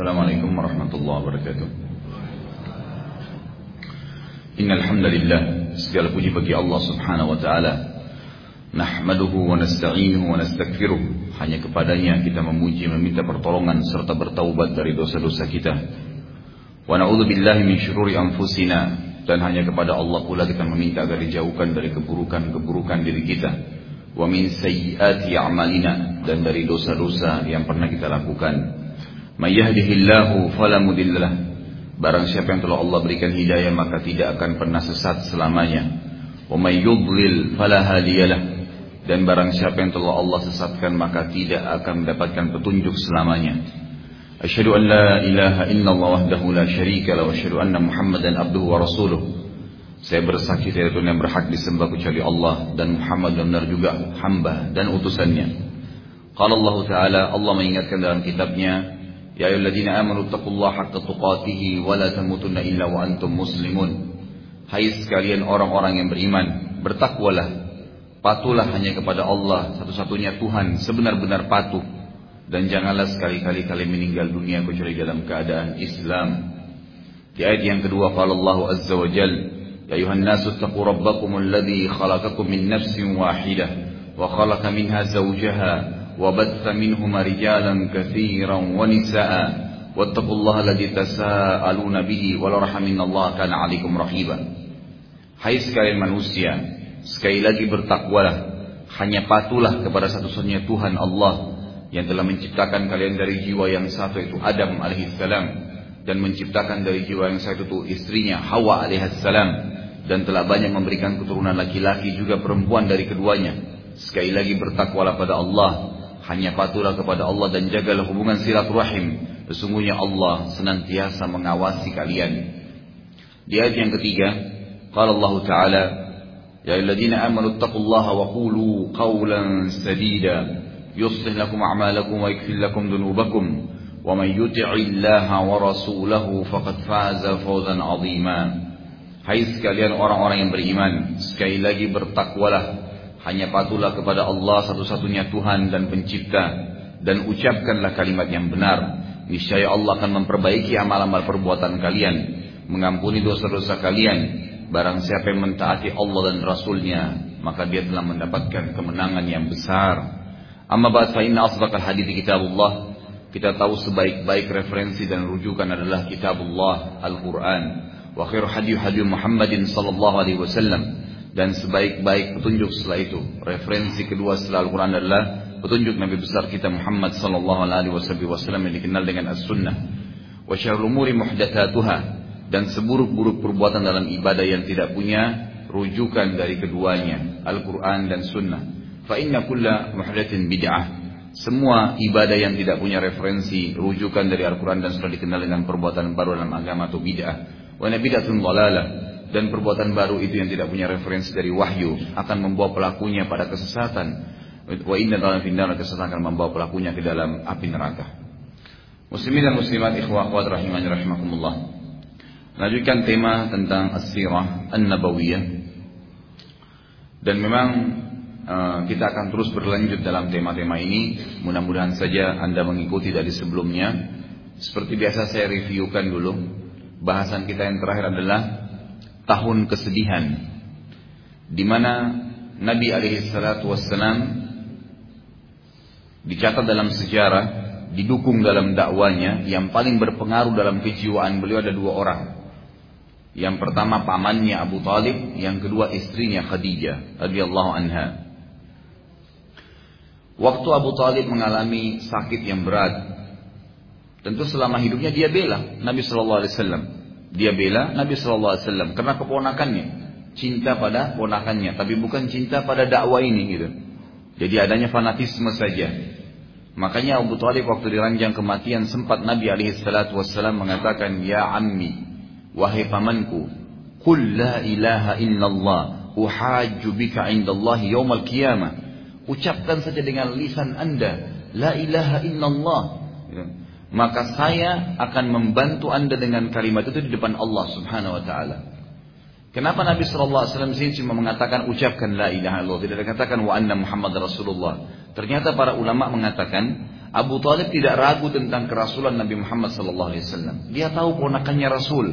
Assalamualaikum warahmatullahi wabarakatuh. Innal hamdalillah segala puji bagi Allah Subhanahu wa taala. Nahmaduhu wa nasta'inuhu wa nastaghfiruh. Hanya kepadanya kita memuji meminta pertolongan serta bertaubat dari dosa-dosa kita. Wa na'udzu billahi min syururi anfusina dan hanya kepada Allah pula kita meminta agar dijauhkan dari keburukan-keburukan diri kita. Wa min sayyiati a'malina dan dari dosa-dosa yang pernah kita lakukan. May yahdihillahu. Barang siapa yang telah Allah berikan hidayah maka tidak akan pernah sesat selamanya. Wa may yudlil fala. Dan barang siapa yang telah Allah sesatkan maka tidak akan mendapatkan petunjuk selamanya. Asyhadu an la ilaha illallah wahdahu la syarika lahu wa asyhadu anna Muhammadan abduhu wa rasuluh. Saya bersaksi tidak ada yang berhak disembah kecuali Allah dan Muhammad benar juga hamba dan utusannya. Qala Allah Ta'ala Allah mengingatkan dalam kitabnya Ya ayyuhalladzina amanu taqullaha haqqa tuqatih wa la tamutunna illa wa antum muslimun. Hai sekalian orang-orang yang beriman, bertakwalah. Patuhlah hanya kepada Allah, satu-satunya Tuhan, sebenar-benar patuh. Dan janganlah sekali-kali kalian meninggal dunia kecuali dalam keadaan Islam. Di ayat yang kedua, Allah Azza wa Jal, Ya ayuhan nasu taqu rabbakum alladhi khalaqakum min nafsin wahidah wa khalaqa minha وبث منهما رجالا كثيرا ونساء واتقوا الله الذي تساءلون به والرحم إن الله كان عليكم رحيبا Hai sekalian manusia, sekali lagi bertakwalah, hanya patulah kepada satu-satunya Tuhan Allah yang telah menciptakan kalian dari jiwa yang satu itu Adam alaihissalam dan menciptakan dari jiwa yang satu itu istrinya Hawa alaihissalam dan telah banyak memberikan keturunan laki-laki juga perempuan dari keduanya. Sekali lagi bertakwalah pada Allah hanya patuhlah kepada Allah dan jagalah hubungan silaturahim. Sesungguhnya Allah senantiasa mengawasi kalian. Di ayat yang ketiga, qala Allah Ta'ala, Ya ayyuhalladzina amanu taqullaha wa qulu qawlan sadida yuslih lakum a'malakum wa yaghfir lakum dhunubakum wa yuti'illaha wa rasulahu faqad faza 'azima. Hai sekalian orang-orang yang beriman, sekali lagi bertakwalah hanya patuhlah kepada Allah satu-satunya Tuhan dan pencipta dan ucapkanlah kalimat yang benar. Niscaya Allah akan memperbaiki amal-amal perbuatan kalian, mengampuni dosa-dosa kalian. Barang siapa yang mentaati Allah dan Rasulnya, maka dia telah mendapatkan kemenangan yang besar. Amma ba'd fa inna hadits kitabullah. Kita tahu sebaik-baik referensi dan rujukan adalah kitabullah Al-Qur'an. Wa khairu hadis hadis Muhammadin sallallahu alaihi wasallam dan sebaik-baik petunjuk setelah itu. Referensi kedua setelah Al-Quran adalah petunjuk Nabi besar kita Muhammad sallallahu alaihi wasallam yang dikenal dengan as-sunnah. Wa syarrul umuri muhdatsatuha dan seburuk-buruk perbuatan dalam ibadah yang tidak punya rujukan dari keduanya, Al-Quran dan Sunnah. Fa inna kulla muhdatsin bid'ah. Semua ibadah yang tidak punya referensi, rujukan dari Al-Quran dan Sunnah dikenal dengan perbuatan baru dalam agama atau bid'ah. Wa bid'atun dhalalah dan perbuatan baru itu yang tidak punya referensi dari wahyu akan membawa pelakunya pada kesesatan. Wa inna dalam finnar kesesatan akan membawa pelakunya ke dalam api neraka. Muslimin dan muslimat ikhwah akhwat rahimani rahimakumullah. Lanjutkan tema tentang as-sirah an-nabawiyah. Dan memang uh, kita akan terus berlanjut dalam tema-tema ini. Mudah-mudahan saja Anda mengikuti dari sebelumnya. Seperti biasa saya reviewkan dulu. Bahasan kita yang terakhir adalah tahun kesedihan di mana Nabi alaihi salatu wassalam dicatat dalam sejarah didukung dalam dakwanya yang paling berpengaruh dalam kejiwaan beliau ada dua orang. Yang pertama pamannya Abu Talib yang kedua istrinya Khadijah radhiyallahu anha. Waktu Abu Talib mengalami sakit yang berat tentu selama hidupnya dia bela Nabi sallallahu alaihi wasallam dia bela Nabi Wasallam karena keponakannya, cinta pada ponakannya, tapi bukan cinta pada dakwah ini gitu. Jadi adanya fanatisme saja. Makanya Abu Talib waktu diranjang kematian sempat Nabi wassalam mengatakan, "Ya ammi, wahai pamanku, qul la ilaha illallah, uhajju bika indallahi yaumal qiyamah." Ucapkan saja dengan lisan Anda, la ilaha illallah. Maka saya akan membantu anda dengan kalimat itu di depan Allah Subhanahu Wa Taala. Kenapa Nabi Shallallahu Alaihi Wasallam sini cuma mengatakan ucapkan la ilaha illallah tidak dikatakan wa anna Muhammad Rasulullah. Ternyata para ulama mengatakan Abu Talib tidak ragu tentang kerasulan Nabi Muhammad SAW. Dia tahu ponakannya Rasul.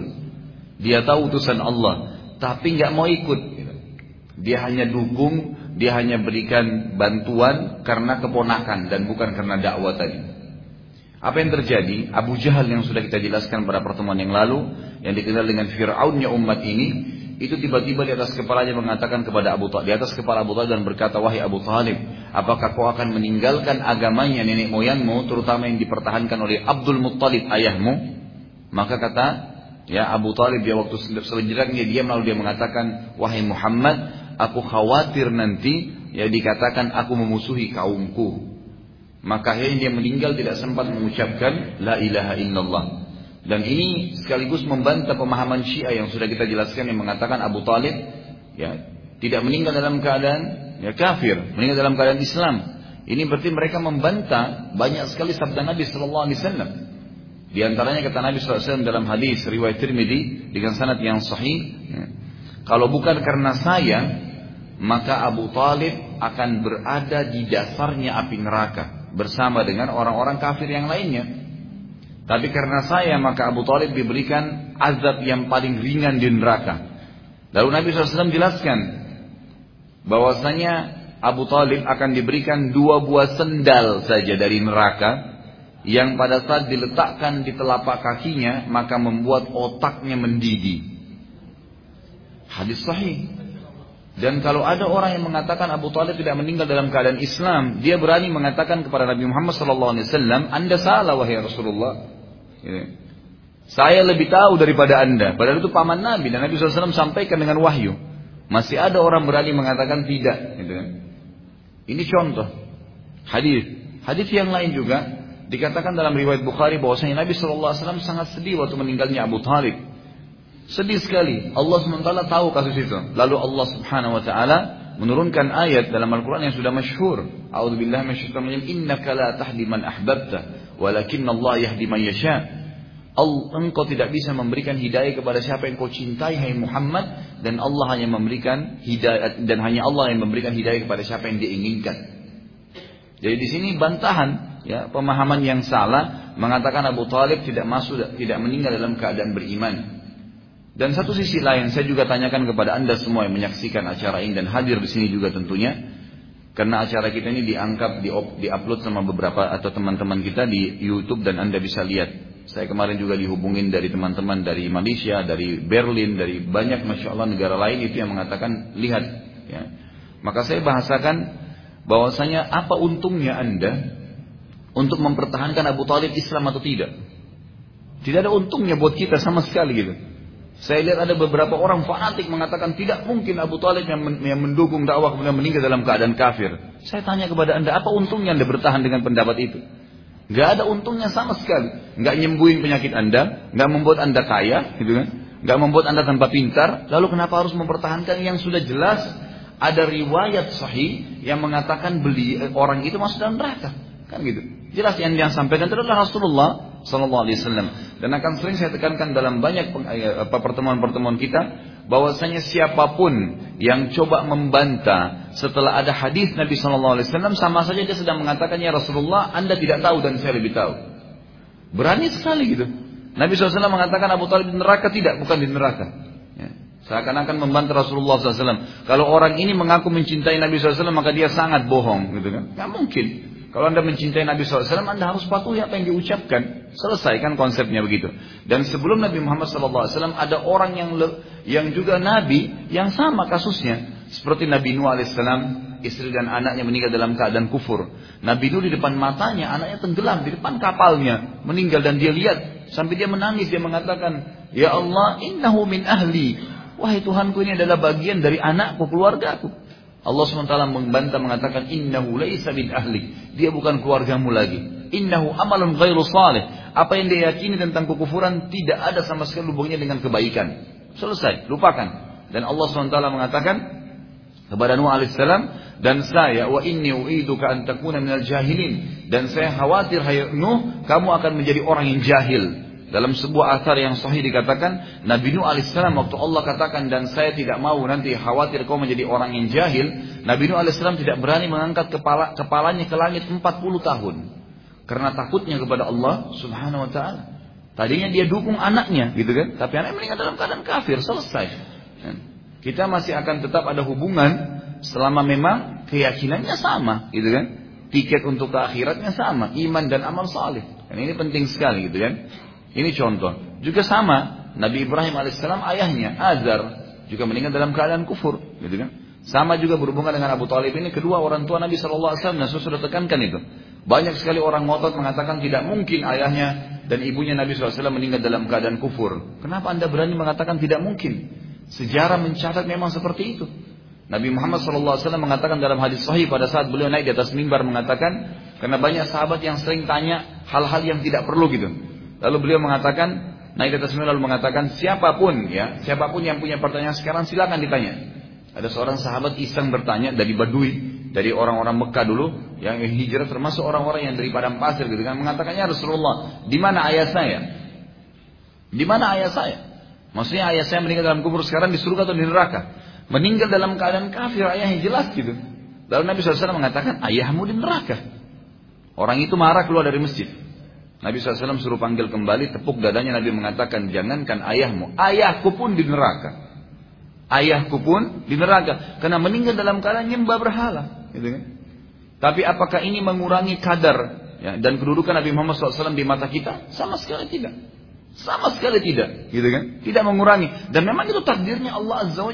Dia tahu utusan Allah. Tapi nggak mau ikut. Dia hanya dukung, dia hanya berikan bantuan karena keponakan dan bukan karena dakwah tadi. Apa yang terjadi? Abu Jahal yang sudah kita jelaskan pada pertemuan yang lalu, yang dikenal dengan Fir'aunnya umat ini, itu tiba-tiba di atas kepalanya mengatakan kepada Abu Talib, di atas kepala Abu Talib dan berkata, wahai Abu Talib, apakah kau akan meninggalkan agamanya nenek moyangmu, terutama yang dipertahankan oleh Abdul Muttalib ayahmu? Maka kata, ya Abu Talib dia waktu sejenak dia diam lalu dia mengatakan, wahai Muhammad, aku khawatir nanti ya dikatakan aku memusuhi kaumku. Maka akhirnya dia meninggal tidak sempat mengucapkan la ilaha illallah. Dan ini sekaligus membantah pemahaman Syiah yang sudah kita jelaskan yang mengatakan Abu Talib ya tidak meninggal dalam keadaan ya kafir, meninggal dalam keadaan Islam. Ini berarti mereka membantah banyak sekali sabda Nabi Shallallahu Alaihi Wasallam. Di antaranya kata Nabi SAW dalam hadis riwayat Tirmidzi dengan sanad yang sahih, ya, kalau bukan karena saya, maka Abu Talib akan berada di dasarnya api neraka bersama dengan orang-orang kafir yang lainnya. Tapi karena saya maka Abu Talib diberikan azab yang paling ringan di neraka. Lalu Nabi SAW jelaskan bahwasanya Abu Talib akan diberikan dua buah sendal saja dari neraka yang pada saat diletakkan di telapak kakinya maka membuat otaknya mendidih. Hadis sahih. Dan kalau ada orang yang mengatakan Abu Talib tidak meninggal dalam keadaan Islam, dia berani mengatakan kepada Nabi Muhammad SAW, Anda salah wahai Rasulullah. Gitu. Saya lebih tahu daripada anda. Padahal itu paman Nabi dan Nabi SAW sampaikan dengan wahyu. Masih ada orang berani mengatakan tidak. Gitu kan. Ini contoh hadis. Hadis yang lain juga dikatakan dalam riwayat Bukhari bahwasanya Nabi SAW sangat sedih waktu meninggalnya Abu Talib. Sedih sekali. Allah SWT tahu kasus itu. Lalu Allah Subhanahu Wa Taala menurunkan ayat dalam Al-Quran yang sudah masyhur. A'udzubillahi minasyaitonir rajim. Innaka la tahdi man ahbabta Walakin Allah yahdi man yasha. Engkau tidak bisa memberikan hidayah kepada siapa yang kau cintai hai Muhammad dan Allah hanya memberikan hidayah dan hanya Allah yang memberikan hidayah kepada siapa yang dia inginkan. Jadi di sini bantahan ya pemahaman yang salah mengatakan Abu Talib tidak masuk tidak meninggal dalam keadaan beriman. Dan satu sisi lain saya juga tanyakan kepada anda semua yang menyaksikan acara ini dan hadir di sini juga tentunya karena acara kita ini diangkat, di upload sama beberapa atau teman-teman kita di YouTube dan Anda bisa lihat. Saya kemarin juga dihubungin dari teman-teman dari Malaysia, dari Berlin, dari banyak Masya Allah negara lain itu yang mengatakan lihat. Ya. Maka saya bahasakan bahwasanya apa untungnya Anda untuk mempertahankan Abu Talib Islam atau tidak. Tidak ada untungnya buat kita sama sekali gitu. Saya lihat ada beberapa orang fanatik mengatakan tidak mungkin Abu Talib yang, yang mendukung dakwah kemudian meninggal dalam keadaan kafir. Saya tanya kepada anda, apa untungnya anda bertahan dengan pendapat itu? Gak ada untungnya sama sekali. Gak nyembuhin penyakit anda, gak membuat anda kaya, gitu kan? Gak membuat anda tanpa pintar. Lalu kenapa harus mempertahankan yang sudah jelas ada riwayat sahih yang mengatakan beli orang itu masuk dalam neraka, kan gitu? Jelas yang dia sampaikan adalah Rasulullah Sallallahu Alaihi Wasallam. Dan akan sering saya tekankan dalam banyak eh, pertemuan-pertemuan kita, bahwasanya siapa pun yang coba membantah setelah ada hadis Nabi Sallallahu Alaihi Wasallam, sama saja dia sedang mengatakan ya Rasulullah, anda tidak tahu dan saya lebih tahu. Berani sekali gitu. Nabi SAW mengatakan Abu Talib di neraka tidak, bukan di neraka. Ya. Seakan-akan membantah Rasulullah SAW. Kalau orang ini mengaku mencintai Nabi SAW maka dia sangat bohong, gitu kan? Gak mungkin. Kalau Anda mencintai Nabi SAW, Anda harus patuhi apa yang diucapkan. Selesaikan konsepnya begitu. Dan sebelum Nabi Muhammad SAW, ada orang yang yang juga Nabi yang sama kasusnya. Seperti Nabi Nuh AS, istri dan anaknya meninggal dalam keadaan kufur. Nabi Nuh di depan matanya, anaknya tenggelam di depan kapalnya. Meninggal dan dia lihat. Sampai dia menangis, dia mengatakan, Ya Allah, innahu min ahli. Wahai Tuhanku ini adalah bagian dari anakku, keluargaku. Allah SWT membantah mengatakan innahu laisa bin ahli. Dia bukan keluargamu lagi. Innahu amalun ghairu salih. Apa yang dia yakini tentang kekufuran tidak ada sama sekali hubungannya dengan kebaikan. Selesai, lupakan. Dan Allah SWT mengatakan kepada Nuh alaihissalam dan saya wa inni uiduka an takuna minal jahilin dan saya khawatir hai Nuh kamu akan menjadi orang yang jahil dalam sebuah asar yang sahih dikatakan Nabi Nuh alaihissalam waktu Allah katakan dan saya tidak mau nanti khawatir kau menjadi orang yang jahil. Nabi Nuh alaihissalam tidak berani mengangkat kepala kepalanya ke langit 40 tahun. Karena takutnya kepada Allah Subhanahu wa taala. Tadinya dia dukung anaknya, gitu kan? Tapi anaknya meninggal dalam keadaan kafir, selesai. Ya. Kita masih akan tetap ada hubungan selama memang keyakinannya sama, gitu kan? Tiket untuk ke akhiratnya sama, iman dan amal saleh. Dan ini penting sekali, gitu kan? Ini contoh. Juga sama, Nabi Ibrahim alaihissalam ayahnya Azar juga meninggal dalam keadaan kufur, gitu kan? Sama juga berhubungan dengan Abu Talib ini kedua orang tua Nabi Shallallahu Alaihi Wasallam. Nabi sudah tekankan itu. Banyak sekali orang ngotot mengatakan tidak mungkin ayahnya dan ibunya Nabi SAW meninggal dalam keadaan kufur. Kenapa anda berani mengatakan tidak mungkin? Sejarah mencatat memang seperti itu. Nabi Muhammad SAW mengatakan dalam hadis sahih pada saat beliau naik di atas mimbar mengatakan karena banyak sahabat yang sering tanya hal-hal yang tidak perlu gitu. Lalu beliau mengatakan naik di atas mimbar lalu mengatakan siapa pun ya siapa pun yang punya pertanyaan sekarang silakan ditanya. Ada seorang sahabat iseng bertanya dari Badui, dari orang-orang Mekah dulu yang hijrah termasuk orang-orang yang dari padang pasir gitu kan mengatakannya Rasulullah, di mana ayah saya? Di mana ayah saya? Maksudnya ayah saya meninggal dalam kubur sekarang di surga atau di neraka? Meninggal dalam keadaan kafir ayahnya jelas gitu. Lalu Nabi SAW mengatakan ayahmu di neraka. Orang itu marah keluar dari masjid. Nabi SAW suruh panggil kembali, tepuk dadanya Nabi mengatakan jangankan ayahmu, ayahku pun di neraka. Ayahku pun di neraka. Karena meninggal dalam keadaan nyembah berhala gitu kan? Tapi apakah ini mengurangi kadar ya, dan kedudukan Nabi Muhammad SAW di mata kita? Sama sekali tidak. Sama sekali tidak gitu kan? Tidak mengurangi. Dan memang itu takdirnya Allah Azza wa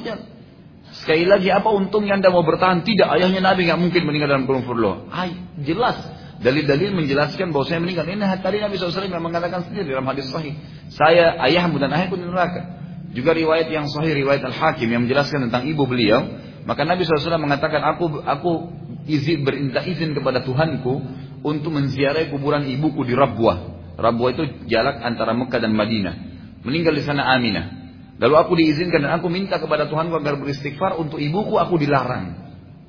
sekali lagi apa untungnya anda mau bertahan? Tidak ayahnya Nabi nggak mungkin meninggal dalam kufur loh ay jelas dalil-dalil menjelaskan bahwa saya meninggal ini tadi Nabi SAW yang mengatakan sendiri dalam hadis sahih saya ayahmu dan ayahku di neraka juga riwayat yang sahih riwayat Al-Hakim yang menjelaskan tentang ibu beliau, maka Nabi SAW mengatakan aku aku izin berinta izin kepada Tuhanku untuk menziarahi kuburan ibuku di Rabwah. Rabwah itu jarak antara Mekah dan Madinah. Meninggal di sana Aminah. Lalu aku diizinkan dan aku minta kepada Tuhanku agar beristighfar untuk ibuku aku dilarang.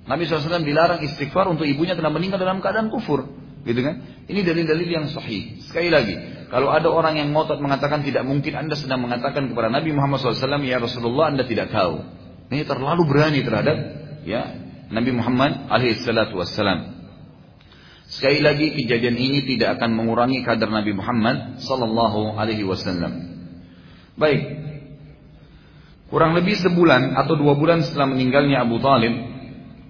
Nabi SAW dilarang istighfar untuk ibunya karena meninggal dalam keadaan kufur. Gitu kan? Ini dalil-dalil yang sahih. Sekali lagi, kalau ada orang yang ngotot mengatakan tidak mungkin Anda sedang mengatakan kepada Nabi Muhammad SAW, ya Rasulullah Anda tidak tahu. Ini terlalu berani terhadap ya Nabi Muhammad alaihissalatu. Sekali lagi kejadian ini tidak akan mengurangi kadar Nabi Muhammad sallallahu alaihi wasallam. Baik. Kurang lebih sebulan atau dua bulan setelah meninggalnya Abu Talib,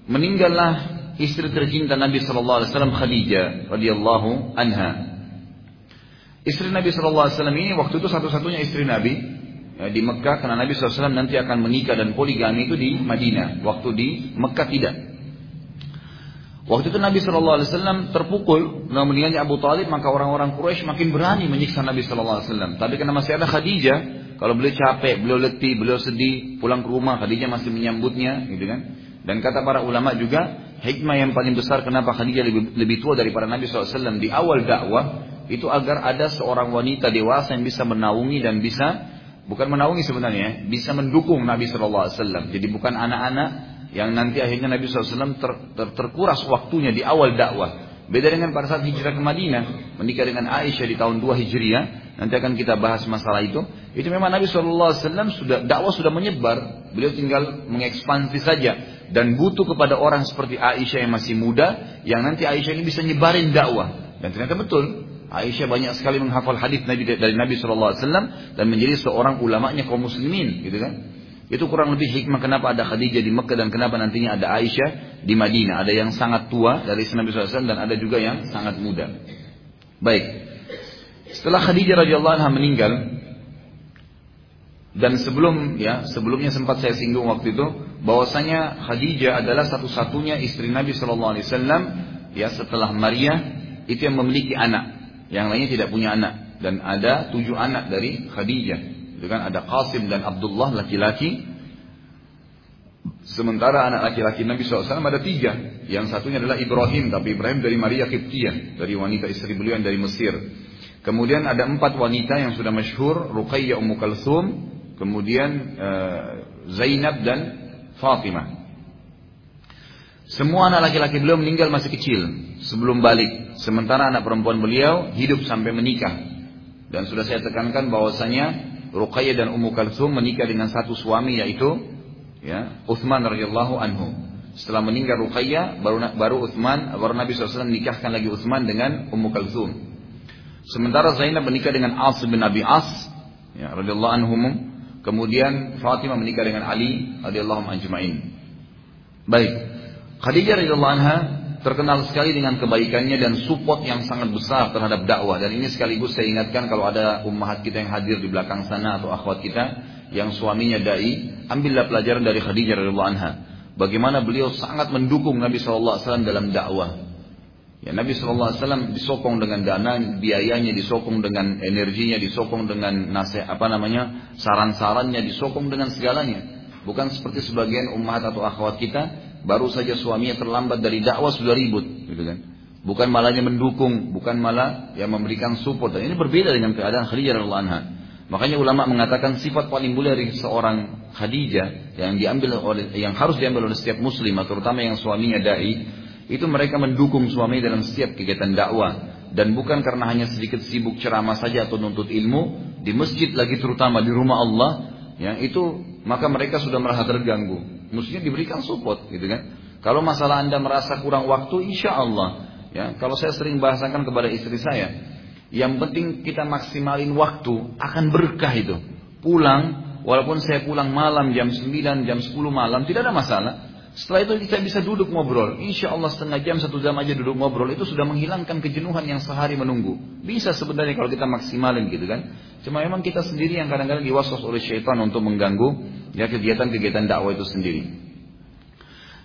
meninggallah istri tercinta Nabi Shallallahu Alaihi Wasallam Khadijah radhiyallahu anha. Istri Nabi Shallallahu Alaihi Wasallam ini waktu itu satu-satunya istri Nabi ya, di Mekah karena Nabi SAW nanti akan menikah dan poligami itu di Madinah. Waktu di Mekah tidak. Waktu itu Nabi Shallallahu Alaihi Wasallam terpukul dengan meninggalnya Abu Talib maka orang-orang Quraisy makin berani menyiksa Nabi Shallallahu Alaihi Wasallam. Tapi karena masih ada Khadijah, kalau beliau capek, beliau letih, beliau sedih, pulang ke rumah, Khadijah masih menyambutnya, gitu kan? Dan kata para ulama juga, hikmah yang paling besar kenapa Khadijah lebih, lebih tua daripada Nabi SAW di awal dakwah, itu agar ada seorang wanita dewasa yang bisa menaungi dan bisa, bukan menaungi sebenarnya, bisa mendukung Nabi SAW. Jadi bukan anak-anak yang nanti akhirnya Nabi SAW ter, ter, terkuras waktunya di awal dakwah. Beda dengan pada saat hijrah ke Madinah, menikah dengan Aisyah di tahun 2 Hijriah, nanti akan kita bahas masalah itu. Itu memang Nabi SAW sudah dakwah sudah menyebar, beliau tinggal mengekspansi saja dan butuh kepada orang seperti Aisyah yang masih muda yang nanti Aisyah ini bisa nyebarin dakwah. Dan ternyata betul Aisyah banyak sekali menghafal hadis Nabi dari Nabi Shallallahu Alaihi Wasallam dan menjadi seorang ulamanya kaum muslimin gitu kan? Itu kurang lebih hikmah kenapa ada Khadijah di Mekah dan kenapa nantinya ada Aisyah di Madinah. Ada yang sangat tua dari Nabi SAW dan ada juga yang sangat muda. Baik. Setelah Khadijah radhiyallahu anha meninggal dan sebelum ya sebelumnya sempat saya singgung waktu itu bahwasanya Khadijah adalah satu-satunya istri Nabi Shallallahu Alaihi Wasallam ya setelah Maria itu yang memiliki anak. Yang lainnya tidak punya anak. Dan ada tujuh anak dari Khadijah. Itu kan ada Qasim dan Abdullah laki-laki. Sementara anak laki-laki Nabi SAW ada tiga. Yang satunya adalah Ibrahim tapi Ibrahim dari Maria Kiptiyah dari wanita istri beliau yang dari Mesir. Kemudian ada empat wanita yang sudah masyhur Ruqayyah Ummu kemudian uh, Zainab dan Fatimah. Semua anak laki-laki beliau meninggal masih kecil sebelum balik. Sementara anak perempuan beliau hidup sampai menikah. Dan sudah saya tekankan bahwasanya Ruqayyah dan Ummu Kalsum menikah dengan satu suami yaitu ya Utsman radhiyallahu anhu. Setelah meninggal Ruqayyah, baru baru Utsman, baru Nabi SAW menikahkan lagi Utsman dengan Ummu Kalsum. Sementara Zainab menikah dengan As bin Abi As, ya, radhiyallahu anhum. Kemudian Fatimah menikah dengan Ali radhiyallahu ajma'in. Baik. Khadijah radhiyallahu anha terkenal sekali dengan kebaikannya dan support yang sangat besar terhadap dakwah dan ini sekaligus saya ingatkan kalau ada ummahat kita yang hadir di belakang sana atau akhwat kita yang suaminya dai ambillah pelajaran dari Khadijah radhiyallahu anha bagaimana beliau sangat mendukung Nabi SAW dalam dakwah ya Nabi SAW disokong dengan dana biayanya disokong dengan energinya disokong dengan nasihat apa namanya saran-sarannya disokong dengan segalanya bukan seperti sebagian ummahat atau akhwat kita baru saja suaminya terlambat dari dakwah sudah ribut, gitu kan? Bukan malahnya mendukung, bukan malah yang memberikan support. Dan ini berbeda dengan keadaan Khadijah radhiallahu anha. Makanya ulama mengatakan sifat paling mulia dari seorang Khadijah yang diambil oleh yang harus diambil oleh setiap muslim, terutama yang suaminya dai, itu mereka mendukung suami dalam setiap kegiatan dakwah dan bukan karena hanya sedikit sibuk ceramah saja atau nuntut ilmu di masjid lagi terutama di rumah Allah ya itu maka mereka sudah merasa terganggu mestinya diberikan support gitu kan. Kalau masalah Anda merasa kurang waktu, insya Allah. Ya, kalau saya sering bahasakan kepada istri saya, yang penting kita maksimalin waktu, akan berkah itu. Pulang, walaupun saya pulang malam jam 9, jam 10 malam, tidak ada masalah. Setelah itu kita bisa duduk ngobrol. Insya Allah setengah jam, satu jam aja duduk ngobrol. Itu sudah menghilangkan kejenuhan yang sehari menunggu. Bisa sebenarnya kalau kita maksimalin gitu kan. Cuma memang kita sendiri yang kadang-kadang diwaswas oleh syaitan untuk mengganggu ya kegiatan-kegiatan dakwah itu sendiri.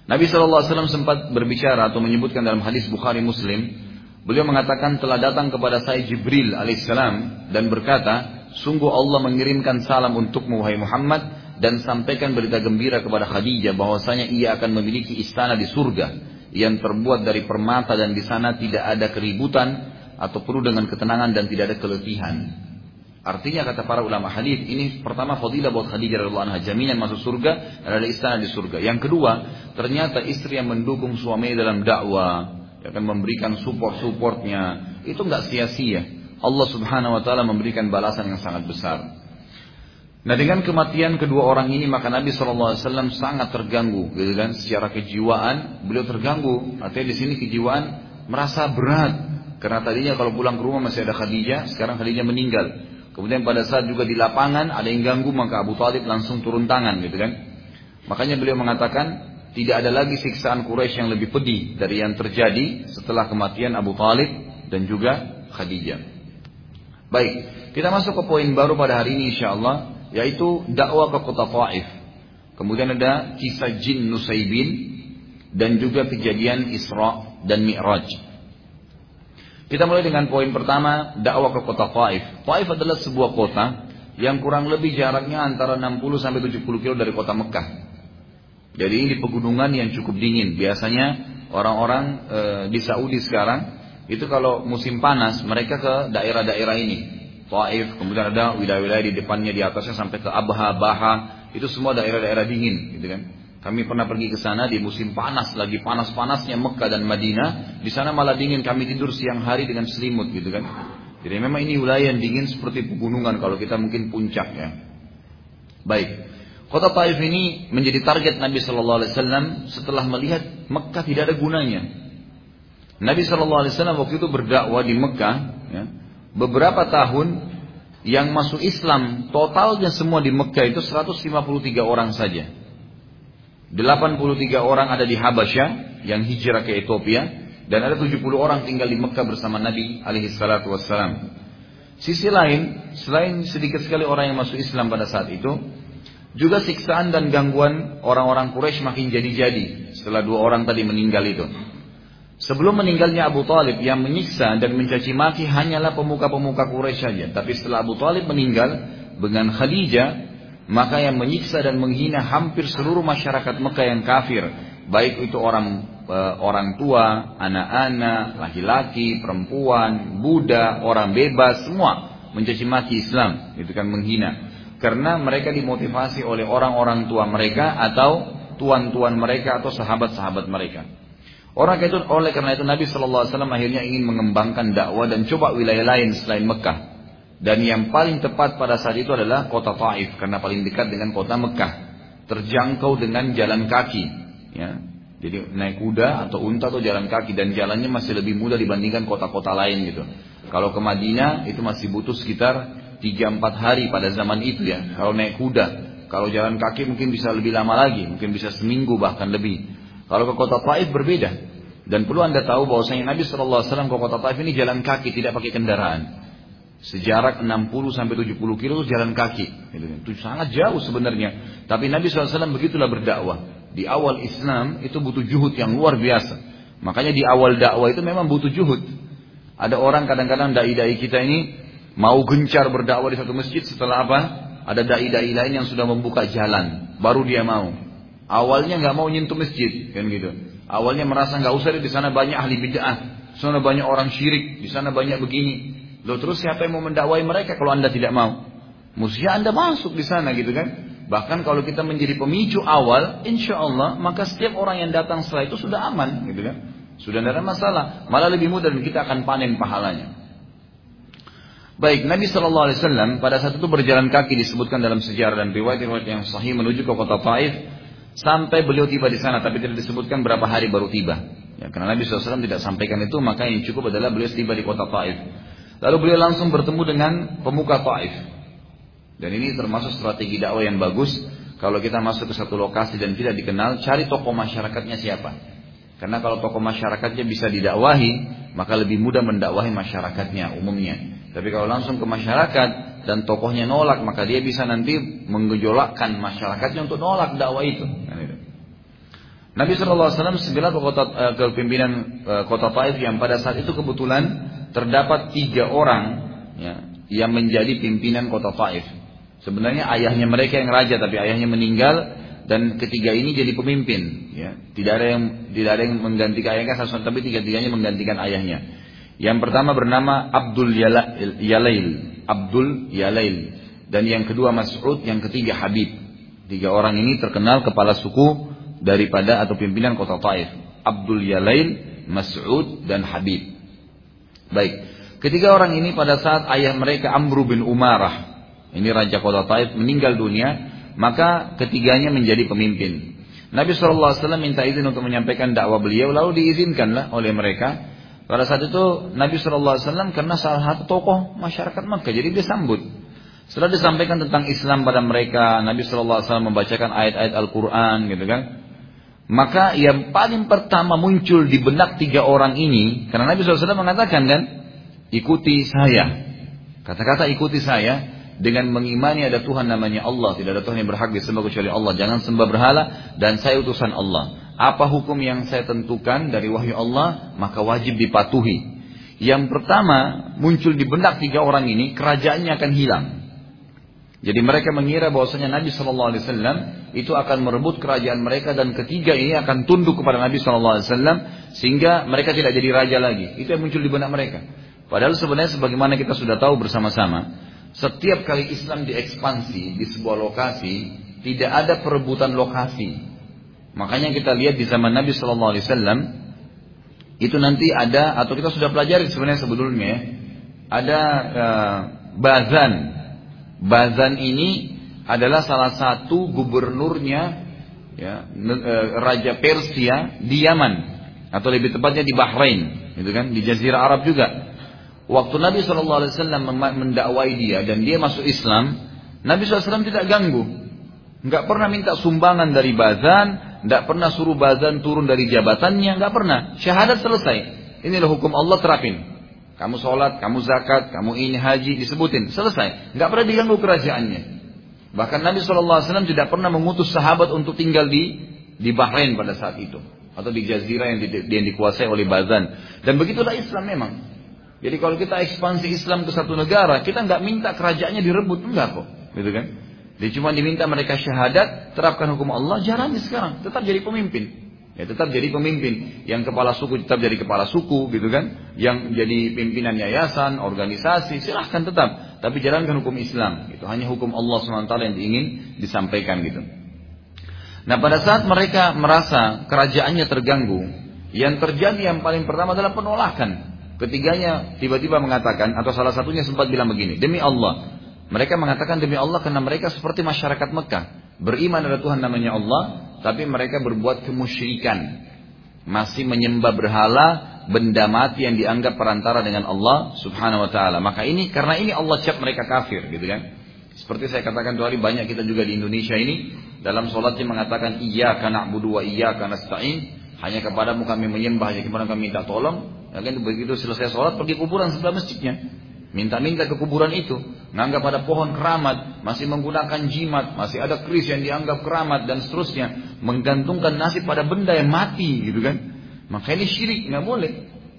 Nabi SAW sempat berbicara atau menyebutkan dalam hadis Bukhari Muslim. Beliau mengatakan telah datang kepada saya Jibril alaihissalam dan berkata, sungguh Allah mengirimkan salam untukmu wahai Muhammad dan sampaikan berita gembira kepada Khadijah bahwasanya ia akan memiliki istana di surga yang terbuat dari permata dan di sana tidak ada keributan atau penuh dengan ketenangan dan tidak ada keletihan. Artinya kata para ulama hadis ini pertama fadilah buat Khadijah radhiyallahu anha jaminan masuk surga dan ada istana di surga. Yang kedua, ternyata istri yang mendukung suami dalam dakwah akan memberikan support-supportnya itu nggak sia-sia. Allah Subhanahu wa taala memberikan balasan yang sangat besar. Nah dengan kematian kedua orang ini maka Nabi SAW sangat terganggu, gitu kan? Secara kejiwaan beliau terganggu. Artinya di sini kejiwaan merasa berat karena tadinya kalau pulang ke rumah masih ada Khadijah, sekarang Khadijah meninggal. Kemudian pada saat juga di lapangan ada yang ganggu maka Abu Talib langsung turun tangan, gitu kan? Makanya beliau mengatakan tidak ada lagi siksaan Quraisy yang lebih pedih dari yang terjadi setelah kematian Abu Talib dan juga Khadijah. Baik, kita masuk ke poin baru pada hari ini insya Allah yaitu dakwah ke kota Taif. Kemudian ada kisah jin Nusaibin dan juga kejadian Isra dan Mi'raj. Kita mulai dengan poin pertama, dakwah ke kota Taif. Taif adalah sebuah kota yang kurang lebih jaraknya antara 60 sampai 70 kilo dari kota Mekah. Jadi ini pegunungan yang cukup dingin. Biasanya orang-orang e, di Saudi sekarang itu kalau musim panas mereka ke daerah-daerah ini Taif, kemudian ada wilayah-wilayah di depannya di atasnya sampai ke Abha, Baha, itu semua daerah-daerah dingin, gitu kan. Kami pernah pergi ke sana di musim panas, lagi panas-panasnya Mekah dan Madinah, di sana malah dingin, kami tidur siang hari dengan selimut, gitu kan. Jadi memang ini wilayah yang dingin seperti pegunungan kalau kita mungkin puncaknya. Baik. Kota Taif ini menjadi target Nabi Shallallahu Alaihi Wasallam setelah melihat Mekah tidak ada gunanya. Nabi Shallallahu Alaihi Wasallam waktu itu berdakwah di Mekah, ya, beberapa tahun yang masuk Islam totalnya semua di Mekah itu 153 orang saja. 83 orang ada di Habasyah yang hijrah ke Ethiopia dan ada 70 orang tinggal di Mekah bersama Nabi alaihi salatu wassalam. Sisi lain, selain sedikit sekali orang yang masuk Islam pada saat itu, juga siksaan dan gangguan orang-orang Quraisy makin jadi-jadi setelah dua orang tadi meninggal itu. Sebelum meninggalnya Abu Talib yang menyiksa dan mencaci maki hanyalah pemuka-pemuka Quraisy saja. Tapi setelah Abu Talib meninggal dengan Khadijah, maka yang menyiksa dan menghina hampir seluruh masyarakat Mekah yang kafir, baik itu orang e, orang tua, anak-anak, laki-laki, perempuan, Buddha, orang bebas, semua mencaci maki Islam, itu kan menghina. Karena mereka dimotivasi oleh orang-orang tua mereka atau tuan-tuan mereka atau sahabat-sahabat mereka. Orang itu oleh karena itu Nabi Shallallahu Alaihi Wasallam akhirnya ingin mengembangkan dakwah dan coba wilayah lain selain Mekah. Dan yang paling tepat pada saat itu adalah kota Taif karena paling dekat dengan kota Mekah, terjangkau dengan jalan kaki. Ya. Jadi naik kuda atau unta atau jalan kaki dan jalannya masih lebih mudah dibandingkan kota-kota lain gitu. Kalau ke Madinah itu masih butuh sekitar 3-4 hari pada zaman itu ya. Kalau naik kuda, kalau jalan kaki mungkin bisa lebih lama lagi, mungkin bisa seminggu bahkan lebih. Kalau ke kota Taif berbeda. Dan perlu anda tahu bahwasanya Nabi SAW ke kota Taif ini jalan kaki, tidak pakai kendaraan. Sejarak 60 sampai 70 kilo jalan kaki. Itu sangat jauh sebenarnya. Tapi Nabi SAW begitulah berdakwah di awal Islam itu butuh juhud yang luar biasa. Makanya di awal dakwah itu memang butuh juhud. Ada orang kadang-kadang dai-dai kita ini mau gencar berdakwah di satu masjid setelah apa? Ada dai-dai lain yang sudah membuka jalan, baru dia mau. Awalnya nggak mau nyentuh masjid, kan gitu. Awalnya merasa nggak usah di sana banyak ahli bid'ah, sana banyak orang syirik, di sana banyak begini. Loh terus siapa yang mau mendakwai mereka kalau anda tidak mau? Mestinya anda masuk di sana gitu kan? Bahkan kalau kita menjadi pemicu awal, insya Allah maka setiap orang yang datang setelah itu sudah aman, gitu kan? Sudah tidak ada masalah, malah lebih mudah dan kita akan panen pahalanya. Baik, Nabi Shallallahu Alaihi Wasallam pada saat itu berjalan kaki disebutkan dalam sejarah dan riwayat-riwayat yang sahih menuju ke kota Taif sampai beliau tiba di sana, tapi tidak disebutkan berapa hari baru tiba. Ya, karena Nabi SAW tidak sampaikan itu, maka yang cukup adalah beliau tiba di kota Taif. Lalu beliau langsung bertemu dengan pemuka Taif. Dan ini termasuk strategi dakwah yang bagus. Kalau kita masuk ke satu lokasi dan tidak dikenal, cari tokoh masyarakatnya siapa. Karena kalau tokoh masyarakatnya bisa didakwahi, maka lebih mudah mendakwahi masyarakatnya umumnya. Tapi kalau langsung ke masyarakat dan tokohnya nolak, maka dia bisa nanti menggejolakkan masyarakatnya untuk nolak dakwah itu. Nabi SAW segera ke, kota, ke pimpinan kota Taif yang pada saat itu kebetulan terdapat tiga orang ya, yang menjadi pimpinan kota Taif. Sebenarnya ayahnya mereka yang raja tapi ayahnya meninggal dan ketiga ini jadi pemimpin ya. Tidak ada yang tidak ada yang menggantikan ayahnya tapi tiga-tiganya menggantikan ayahnya. Yang pertama bernama Abdul Yalail, Abdul Yalail dan yang kedua Mas'ud, yang ketiga Habib. Tiga orang ini terkenal kepala suku daripada atau pimpinan kota Taif. Abdul Yalail, Mas'ud dan Habib. Baik. Ketiga orang ini pada saat ayah mereka Amru bin Umarah ini Raja Kota Taif meninggal dunia, maka ketiganya menjadi pemimpin. Nabi SAW minta izin untuk menyampaikan dakwah beliau, lalu diizinkanlah oleh mereka. Pada saat itu Nabi SAW karena salah satu tokoh masyarakat Makkah, jadi dia sambut. Setelah disampaikan tentang Islam pada mereka, Nabi SAW membacakan ayat-ayat Al-Quran gitu kan. Maka yang paling pertama muncul di benak tiga orang ini, karena Nabi SAW mengatakan kan, ikuti saya. Kata-kata ikuti saya, dengan mengimani ada Tuhan namanya Allah, tidak ada Tuhan yang berhak disembah kecuali Allah. Jangan sembah berhala dan saya utusan Allah. Apa hukum yang saya tentukan dari wahyu Allah, maka wajib dipatuhi. Yang pertama muncul di benak tiga orang ini, kerajaannya akan hilang. Jadi mereka mengira bahwasanya Nabi Wasallam itu akan merebut kerajaan mereka dan ketiga ini akan tunduk kepada Nabi Wasallam sehingga mereka tidak jadi raja lagi. Itu yang muncul di benak mereka. Padahal sebenarnya sebagaimana kita sudah tahu bersama-sama, setiap kali Islam diekspansi di sebuah lokasi, tidak ada perebutan lokasi. Makanya kita lihat di zaman Nabi Shallallahu Alaihi Wasallam itu nanti ada atau kita sudah pelajari sebenarnya sebelumnya ada uh, Bazan. Bazan ini adalah salah satu gubernurnya ya, uh, Raja Persia di Yaman atau lebih tepatnya di Bahrain, itu kan di Jazirah Arab juga. Waktu Nabi SAW mendakwai dia dan dia masuk Islam, Nabi SAW tidak ganggu. Nggak pernah minta sumbangan dari bazan, nggak pernah suruh bazan turun dari jabatannya, nggak pernah. Syahadat selesai. Inilah hukum Allah terapin. Kamu sholat, kamu zakat, kamu ini haji, disebutin. Selesai. Nggak pernah diganggu kerajaannya. Bahkan Nabi SAW tidak pernah mengutus sahabat untuk tinggal di di Bahrain pada saat itu. Atau di jazirah yang, di, yang dikuasai oleh Bazan. Dan begitulah Islam memang. Jadi kalau kita ekspansi Islam ke satu negara, kita nggak minta kerajaannya direbut, enggak kok, gitu kan? Dia cuma diminta mereka syahadat, terapkan hukum Allah, jalani sekarang, tetap jadi pemimpin. Ya tetap jadi pemimpin. Yang kepala suku tetap jadi kepala suku, gitu kan? Yang jadi pimpinan yayasan, organisasi, silahkan tetap. Tapi jalankan hukum Islam. Itu hanya hukum Allah SWT yang ingin disampaikan gitu. Nah pada saat mereka merasa kerajaannya terganggu, yang terjadi yang paling pertama adalah penolakan. Ketiganya tiba-tiba mengatakan atau salah satunya sempat bilang begini, demi Allah. Mereka mengatakan demi Allah karena mereka seperti masyarakat Mekah. Beriman ada Tuhan namanya Allah, tapi mereka berbuat kemusyrikan. masih menyembah berhala, benda mati yang dianggap perantara dengan Allah Subhanahu wa taala. Maka ini karena ini Allah cap mereka kafir gitu kan. Seperti saya katakan dua hari banyak kita juga di Indonesia ini dalam sholatnya mengatakan iya karena na'budu wa karena nasta'in hanya kepadamu kami menyembah hanya kepada kami minta tolong ya kan begitu selesai sholat pergi kuburan sebelah masjidnya minta-minta ke kuburan itu menganggap ada pohon keramat masih menggunakan jimat masih ada keris yang dianggap keramat dan seterusnya menggantungkan nasib pada benda yang mati gitu kan maka ini syirik nggak boleh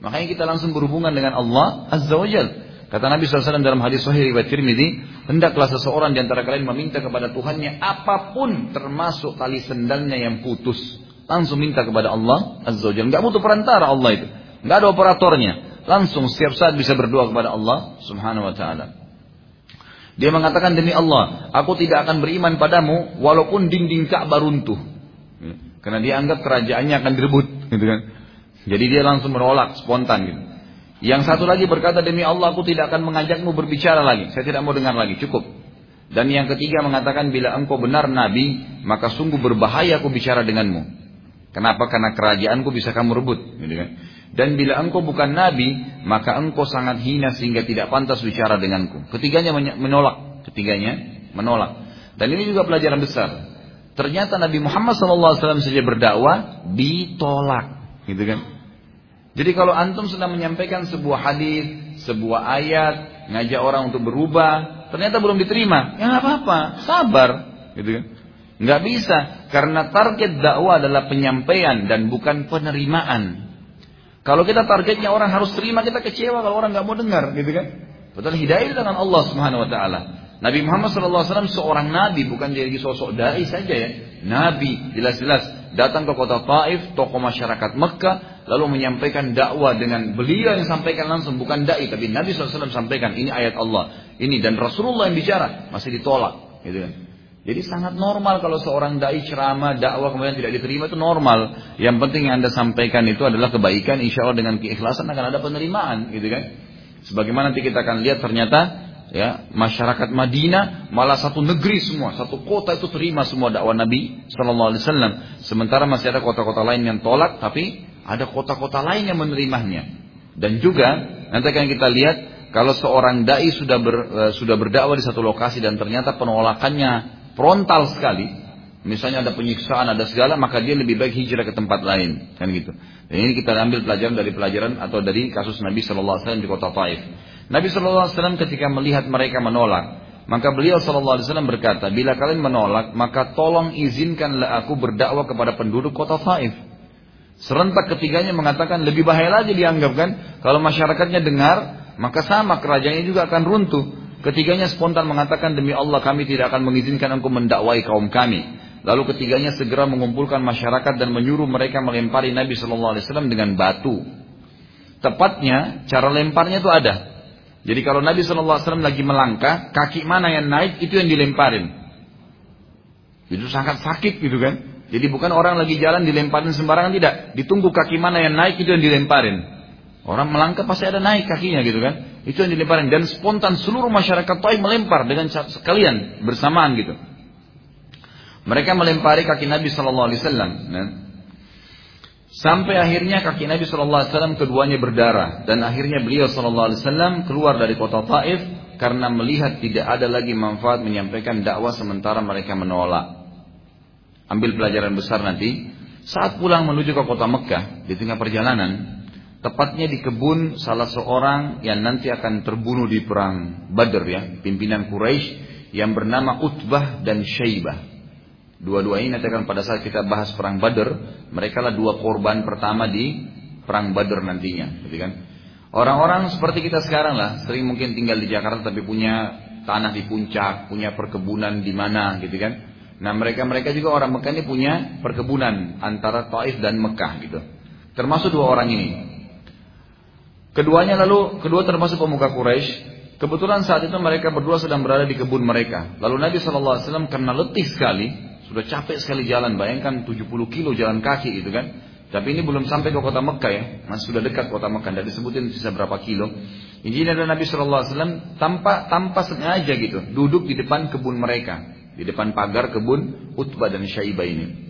makanya kita langsung berhubungan dengan Allah azza wajalla Kata Nabi SAW dalam hadis Sahih riwayat Tirmidzi, hendaklah seseorang di antara kalian meminta kepada Tuhannya apa pun termasuk tali sendalnya yang putus. Langsung minta kepada Allah Azza wa Jalla. Enggak butuh perantara Allah itu. Enggak ada operatornya. Langsung setiap saat bisa berdoa kepada Allah Subhanahu wa taala. Dia mengatakan demi Allah, aku tidak akan beriman padamu walaupun dinding Ka'bah runtuh. Karena dia anggap kerajaannya akan direbut, gitu kan. Jadi dia langsung menolak spontan gitu. Yang satu lagi berkata demi Allah aku tidak akan mengajakmu berbicara lagi. Saya tidak mau dengar lagi. Cukup. Dan yang ketiga mengatakan bila engkau benar Nabi maka sungguh berbahaya aku bicara denganmu. Kenapa? Karena kerajaanku bisa kamu rebut. Gitu kan? Dan bila engkau bukan Nabi maka engkau sangat hina sehingga tidak pantas bicara denganku. Ketiganya menolak. Ketiganya menolak. Dan ini juga pelajaran besar. Ternyata Nabi Muhammad SAW saja berdakwah ditolak. Gitu kan? Jadi kalau antum sedang menyampaikan sebuah hadis, sebuah ayat, ngajak orang untuk berubah, ternyata belum diterima, ya nggak apa-apa, sabar, gitu kan? Nggak bisa, karena target dakwah adalah penyampaian dan bukan penerimaan. Kalau kita targetnya orang harus terima, kita kecewa kalau orang nggak mau dengar, gitu kan? Betul hidayah dengan Allah Subhanahu Wa Taala. Nabi Muhammad SAW seorang nabi, bukan jadi sosok dai saja ya. Nabi, jelas-jelas datang ke kota Taif, tokoh masyarakat Mekah, lalu menyampaikan dakwah dengan beliau yang sampaikan langsung bukan dai tapi Nabi SAW sampaikan ini ayat Allah ini dan Rasulullah yang bicara masih ditolak gitu kan jadi sangat normal kalau seorang dai ceramah dakwah kemudian tidak diterima itu normal. Yang penting yang anda sampaikan itu adalah kebaikan insya Allah dengan keikhlasan akan ada penerimaan gitu kan? Sebagaimana nanti kita akan lihat ternyata ya masyarakat Madinah malah satu negeri semua satu kota itu terima semua dakwah Nabi Shallallahu Alaihi Wasallam. Sementara masih ada kota-kota lain yang tolak tapi ada kota-kota lain yang menerimanya. Dan juga nanti akan kita lihat kalau seorang dai sudah ber, uh, sudah berdakwah di satu lokasi dan ternyata penolakannya frontal sekali, misalnya ada penyiksaan, ada segala, maka dia lebih baik hijrah ke tempat lain, kan gitu. Dan ini kita ambil pelajaran dari pelajaran atau dari kasus Nabi Shallallahu Alaihi Wasallam di kota Taif. Nabi Shallallahu Alaihi Wasallam ketika melihat mereka menolak, maka beliau Shallallahu Alaihi Wasallam berkata, bila kalian menolak, maka tolong izinkanlah aku berdakwah kepada penduduk kota Taif. Serentak ketiganya mengatakan lebih bahaya lagi dianggap kan. Kalau masyarakatnya dengar, maka sama kerajaannya juga akan runtuh. Ketiganya spontan mengatakan demi Allah kami tidak akan mengizinkan engkau mendakwai kaum kami. Lalu ketiganya segera mengumpulkan masyarakat dan menyuruh mereka melempari Nabi Shallallahu Alaihi Wasallam dengan batu. Tepatnya cara lemparnya itu ada. Jadi kalau Nabi Shallallahu Alaihi Wasallam lagi melangkah, kaki mana yang naik itu yang dilemparin. Itu sangat sakit gitu kan. Jadi bukan orang lagi jalan dilemparin sembarangan tidak. Ditunggu kaki mana yang naik itu yang dilemparin. Orang melangkah pasti ada naik kakinya gitu kan. Itu yang dilemparin dan spontan seluruh masyarakat Taif melempar dengan sekalian bersamaan gitu. Mereka melempari kaki Nabi Shallallahu Alaihi Wasallam. Nah. Sampai akhirnya kaki Nabi Shallallahu Alaihi Wasallam keduanya berdarah dan akhirnya beliau Shallallahu Alaihi Wasallam keluar dari kota Taif karena melihat tidak ada lagi manfaat menyampaikan dakwah sementara mereka menolak ambil pelajaran besar nanti. Saat pulang menuju ke kota Mekah di tengah perjalanan, tepatnya di kebun salah seorang yang nanti akan terbunuh di perang Badr ya, pimpinan Quraisy yang bernama Utbah dan Syaibah. Dua-dua ini nanti akan pada saat kita bahas perang Badr, mereka lah dua korban pertama di perang Badr nantinya, gitu kan? Orang-orang seperti kita sekarang lah, sering mungkin tinggal di Jakarta tapi punya tanah di puncak, punya perkebunan di mana, gitu kan? Nah mereka-mereka juga orang Mekah ini punya perkebunan antara Taif dan Mekah gitu. Termasuk dua orang ini. Keduanya lalu, kedua termasuk pemuka Quraisy. Kebetulan saat itu mereka berdua sedang berada di kebun mereka. Lalu Nabi SAW karena letih sekali, sudah capek sekali jalan, bayangkan 70 kilo jalan kaki gitu kan. Tapi ini belum sampai ke kota Mekah ya, masih sudah dekat kota Mekah. Dan disebutin sisa berapa kilo. Ini adalah Nabi SAW tanpa tanpa sengaja gitu, duduk di depan kebun mereka di depan pagar kebun Utbah dan Syaibah ini.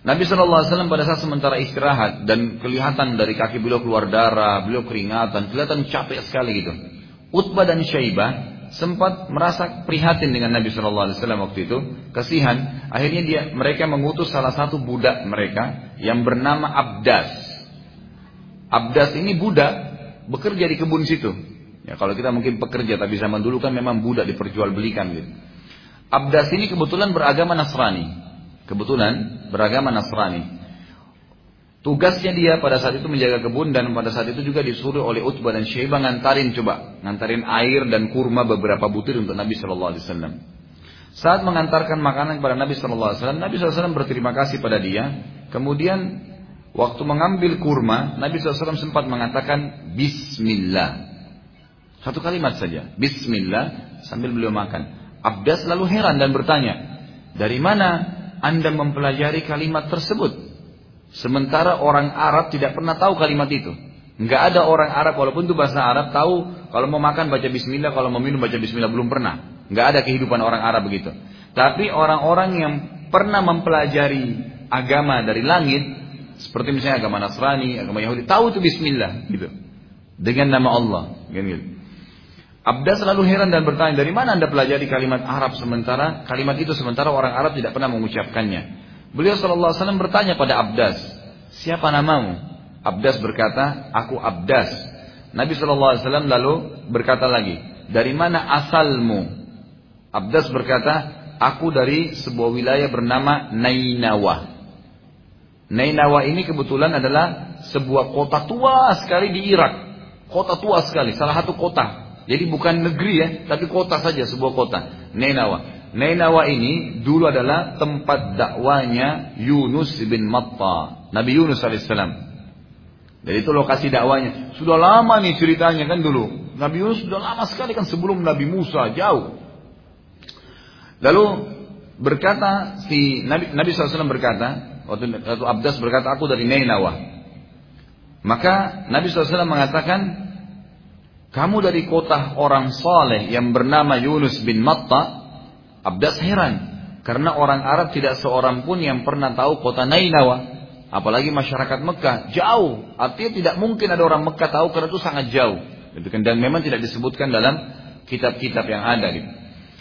Nabi SAW pada saat sementara istirahat dan kelihatan dari kaki beliau keluar darah, beliau keringatan, kelihatan capek sekali gitu. Utbah dan Syaibah sempat merasa prihatin dengan Nabi SAW waktu itu, kasihan. Akhirnya dia mereka mengutus salah satu budak mereka yang bernama Abdas. Abdas ini budak bekerja di kebun situ. Ya, kalau kita mungkin pekerja, tapi zaman dulu kan memang budak diperjualbelikan gitu. Abdas ini kebetulan beragama Nasrani. Kebetulan beragama Nasrani. Tugasnya dia pada saat itu menjaga kebun dan pada saat itu juga disuruh oleh Utbah dan Syaibah ngantarin coba, ngantarin air dan kurma beberapa butir untuk Nabi Shallallahu Alaihi Wasallam. Saat mengantarkan makanan kepada Nabi Shallallahu Alaihi Wasallam, Nabi SAW berterima kasih pada dia. Kemudian waktu mengambil kurma, Nabi SAW sempat mengatakan Bismillah. Satu kalimat saja, Bismillah sambil beliau makan. Abdas lalu heran dan bertanya, dari mana anda mempelajari kalimat tersebut. Sementara orang Arab tidak pernah tahu kalimat itu. Enggak ada orang Arab walaupun itu bahasa Arab tahu kalau mau makan baca bismillah, kalau mau minum baca bismillah belum pernah. Enggak ada kehidupan orang Arab begitu. Tapi orang-orang yang pernah mempelajari agama dari langit seperti misalnya agama Nasrani, agama Yahudi, tahu itu bismillah gitu. Dengan nama Allah, gitu. Abda selalu heran dan bertanya, dari mana anda pelajari kalimat Arab sementara kalimat itu sementara orang Arab tidak pernah mengucapkannya. Beliau Shallallahu Alaihi Wasallam bertanya pada Abdas, siapa namamu? Abdas berkata, aku Abdas. Nabi Shallallahu Alaihi Wasallam lalu berkata lagi, dari mana asalmu? Abdas berkata, aku dari sebuah wilayah bernama Nainawa. Nainawa ini kebetulan adalah sebuah kota tua sekali di Irak. Kota tua sekali, salah satu kota jadi bukan negeri ya, tapi kota saja, sebuah kota. Nenawa. Nenawa ini dulu adalah tempat dakwanya Yunus bin Matta. Nabi Yunus alaihissalam. Jadi itu lokasi dakwanya. Sudah lama nih ceritanya kan dulu. Nabi Yunus sudah lama sekali kan sebelum Nabi Musa jauh. Lalu berkata si Nabi Nabi SAW berkata waktu, waktu Abdas berkata aku dari Nenawa. Maka Nabi SAW mengatakan kamu dari kota orang saleh yang bernama Yunus bin Matta, Abdas heran. Karena orang Arab tidak seorang pun yang pernah tahu kota Nainawa. Apalagi masyarakat Mekah. Jauh. Artinya tidak mungkin ada orang Mekah tahu karena itu sangat jauh. Dan memang tidak disebutkan dalam kitab-kitab yang ada.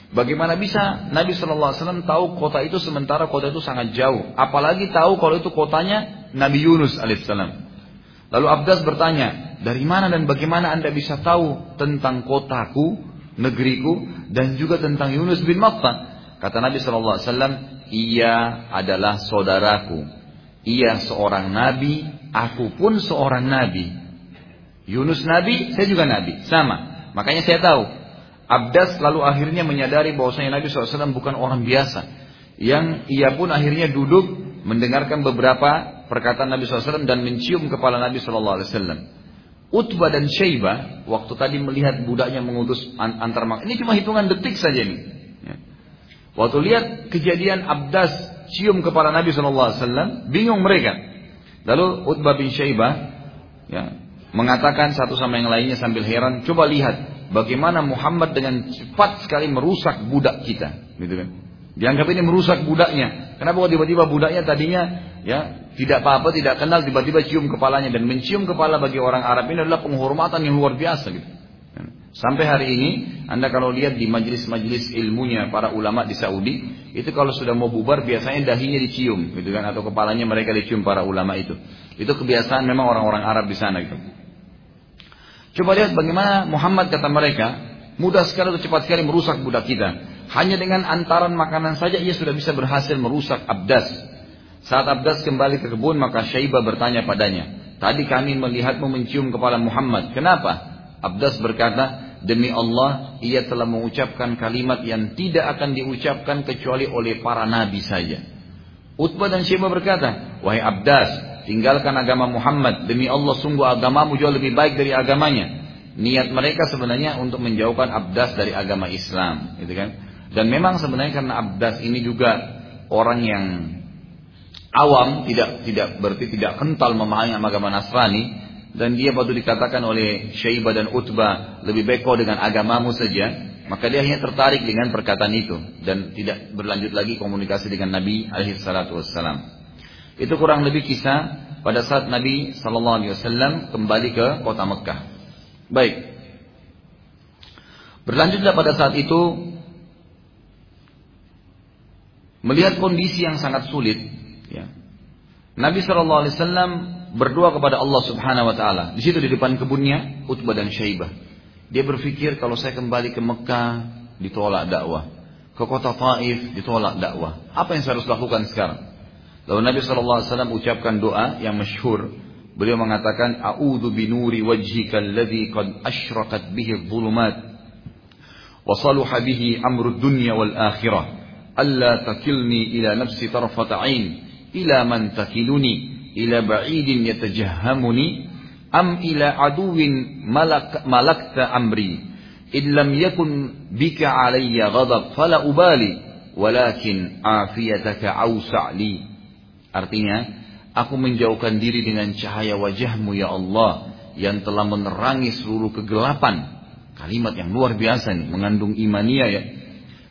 Bagaimana bisa Nabi Shallallahu Alaihi Wasallam tahu kota itu sementara kota itu sangat jauh. Apalagi tahu kalau itu kotanya Nabi Yunus alaihissalam. Lalu Abdas bertanya, dari mana dan bagaimana anda bisa tahu tentang kotaku, negeriku, dan juga tentang Yunus bin Matta? Kata Nabi Wasallam, ia adalah saudaraku. Ia seorang nabi, aku pun seorang nabi. Yunus nabi, saya juga nabi, sama. Makanya saya tahu. Abdas lalu akhirnya menyadari bahwasanya Nabi SAW bukan orang biasa. Yang ia pun akhirnya duduk mendengarkan beberapa perkataan Nabi SAW dan mencium kepala Nabi SAW. Utbah dan Syaibah waktu tadi melihat budaknya mengutus antar ini cuma hitungan detik saja nih. Ya. Waktu lihat kejadian Abdas cium kepala Nabi SAW, bingung mereka. Lalu Utbah bin Syaibah ya, mengatakan satu sama yang lainnya sambil heran, coba lihat bagaimana Muhammad dengan cepat sekali merusak budak kita, gitu kan? Dianggap ini merusak budaknya. Kenapa tiba-tiba budaknya tadinya ya tidak apa-apa, tidak kenal, tiba-tiba cium kepalanya dan mencium kepala bagi orang Arab ini adalah penghormatan yang luar biasa gitu. Sampai hari ini, Anda kalau lihat di majelis-majelis ilmunya para ulama di Saudi, itu kalau sudah mau bubar biasanya dahinya dicium, gitu kan, atau kepalanya mereka dicium para ulama itu. Itu kebiasaan memang orang-orang Arab di sana gitu. Coba lihat bagaimana Muhammad kata mereka, mudah sekali atau cepat sekali merusak budak kita. Hanya dengan antaran makanan saja ia sudah bisa berhasil merusak Abdas. Saat Abdas kembali ke kebun maka Syaibah bertanya padanya. Tadi kami melihatmu mencium kepala Muhammad. Kenapa? Abdas berkata, Demi Allah, ia telah mengucapkan kalimat yang tidak akan diucapkan kecuali oleh para nabi saja. Utbah dan Syaibah berkata, Wahai Abdas, tinggalkan agama Muhammad. Demi Allah, sungguh agamamu jauh lebih baik dari agamanya. Niat mereka sebenarnya untuk menjauhkan Abdas dari agama Islam. Gitu kan? Dan memang sebenarnya karena Abdas ini juga orang yang awam, tidak tidak berarti tidak kental memahami agama Nasrani dan dia waktu dikatakan oleh Syaibah dan Utbah lebih kau dengan agamamu saja, maka dia hanya tertarik dengan perkataan itu dan tidak berlanjut lagi komunikasi dengan Nabi alaihi salatu wassalam. Itu kurang lebih kisah pada saat Nabi Sallallahu Alaihi Wasallam kembali ke kota Mekah. Baik. Berlanjutlah pada saat itu melihat kondisi yang sangat sulit. Nabi Sallallahu Alaihi Wasallam berdoa kepada Allah Subhanahu Wa Taala. Di situ di depan kebunnya Utbah dan Syaibah. Dia berpikir kalau saya kembali ke Mekah ditolak dakwah. Ke kota Taif ditolak dakwah. Apa yang saya harus lakukan sekarang? Lalu Nabi SAW ucapkan doa yang masyhur. Beliau mengatakan, A'udhu binuri wajhika alladhi qad ashraqat bihi dhulumat. Wa saluha bihi amru dunya wal akhirah. Alla takilni ila nafsi tarfata ain. Ila man takiluni. Ila ba'idin yatajahhamuni. Am ila aduwin malak, malakta amri. In lam yakun bika alayya ghadab fala ubali. Walakin afiyataka awsa'li. Artinya, aku menjauhkan diri dengan cahaya wajahmu ya Allah yang telah menerangi seluruh kegelapan. Kalimat yang luar biasa nih, mengandung imania ya.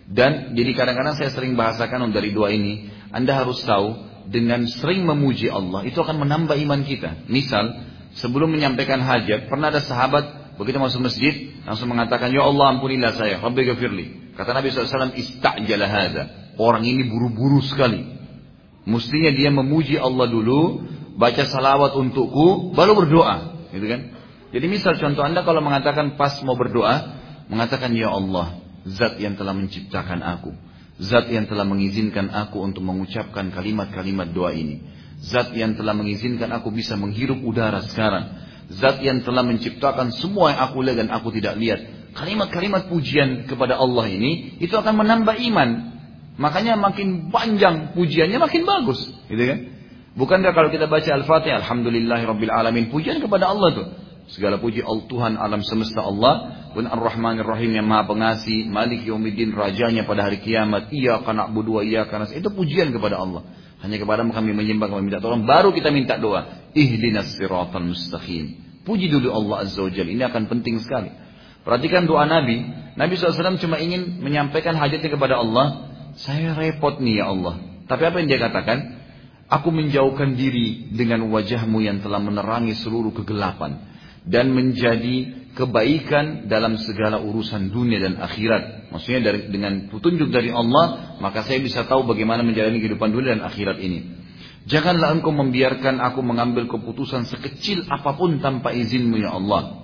Dan jadi kadang-kadang saya sering bahasakan dari dua ini, Anda harus tahu dengan sering memuji Allah itu akan menambah iman kita. Misal, sebelum menyampaikan hajat, pernah ada sahabat begitu masuk masjid langsung mengatakan, "Ya Allah, ampunilah saya, Rabbi gafirli." Kata Nabi SAW, "Istajala hadza." Orang ini buru-buru sekali. Mestinya dia memuji Allah dulu, baca salawat untukku, baru berdoa, gitu kan? Jadi misal contoh Anda kalau mengatakan pas mau berdoa, mengatakan ya Allah, zat yang telah menciptakan aku, zat yang telah mengizinkan aku untuk mengucapkan kalimat-kalimat doa ini, zat yang telah mengizinkan aku bisa menghirup udara sekarang, zat yang telah menciptakan semua yang aku lihat dan aku tidak lihat. Kalimat-kalimat pujian kepada Allah ini itu akan menambah iman. Makanya makin panjang pujiannya makin bagus, gitu kan? Bukankah kalau kita baca Al-Fatihah, Alhamdulillahirabbil alamin, pujian kepada Allah tuh. Segala puji Allah Tuhan alam semesta Allah, dan Ar-Rahmanir Rahim yang Maha Pengasih, Malik Yaumiddin rajanya pada hari kiamat, Iya karena wa iya karena itu pujian kepada Allah. Hanya kepada kami menyembah, kami minta tolong, baru kita minta doa. Ihdinas siratal mustaqim. Puji dulu Allah Azza wa. Ini akan penting sekali. Perhatikan doa Nabi. Nabi SAW cuma ingin menyampaikan hajatnya kepada Allah. Saya repot nih ya Allah. Tapi apa yang dia katakan? Aku menjauhkan diri dengan wajahmu yang telah menerangi seluruh kegelapan. Dan menjadi kebaikan dalam segala urusan dunia dan akhirat. Maksudnya dari, dengan petunjuk dari Allah, maka saya bisa tahu bagaimana menjalani kehidupan dunia dan akhirat ini. Janganlah engkau membiarkan aku mengambil keputusan sekecil apa pun tanpa izinmu ya Allah.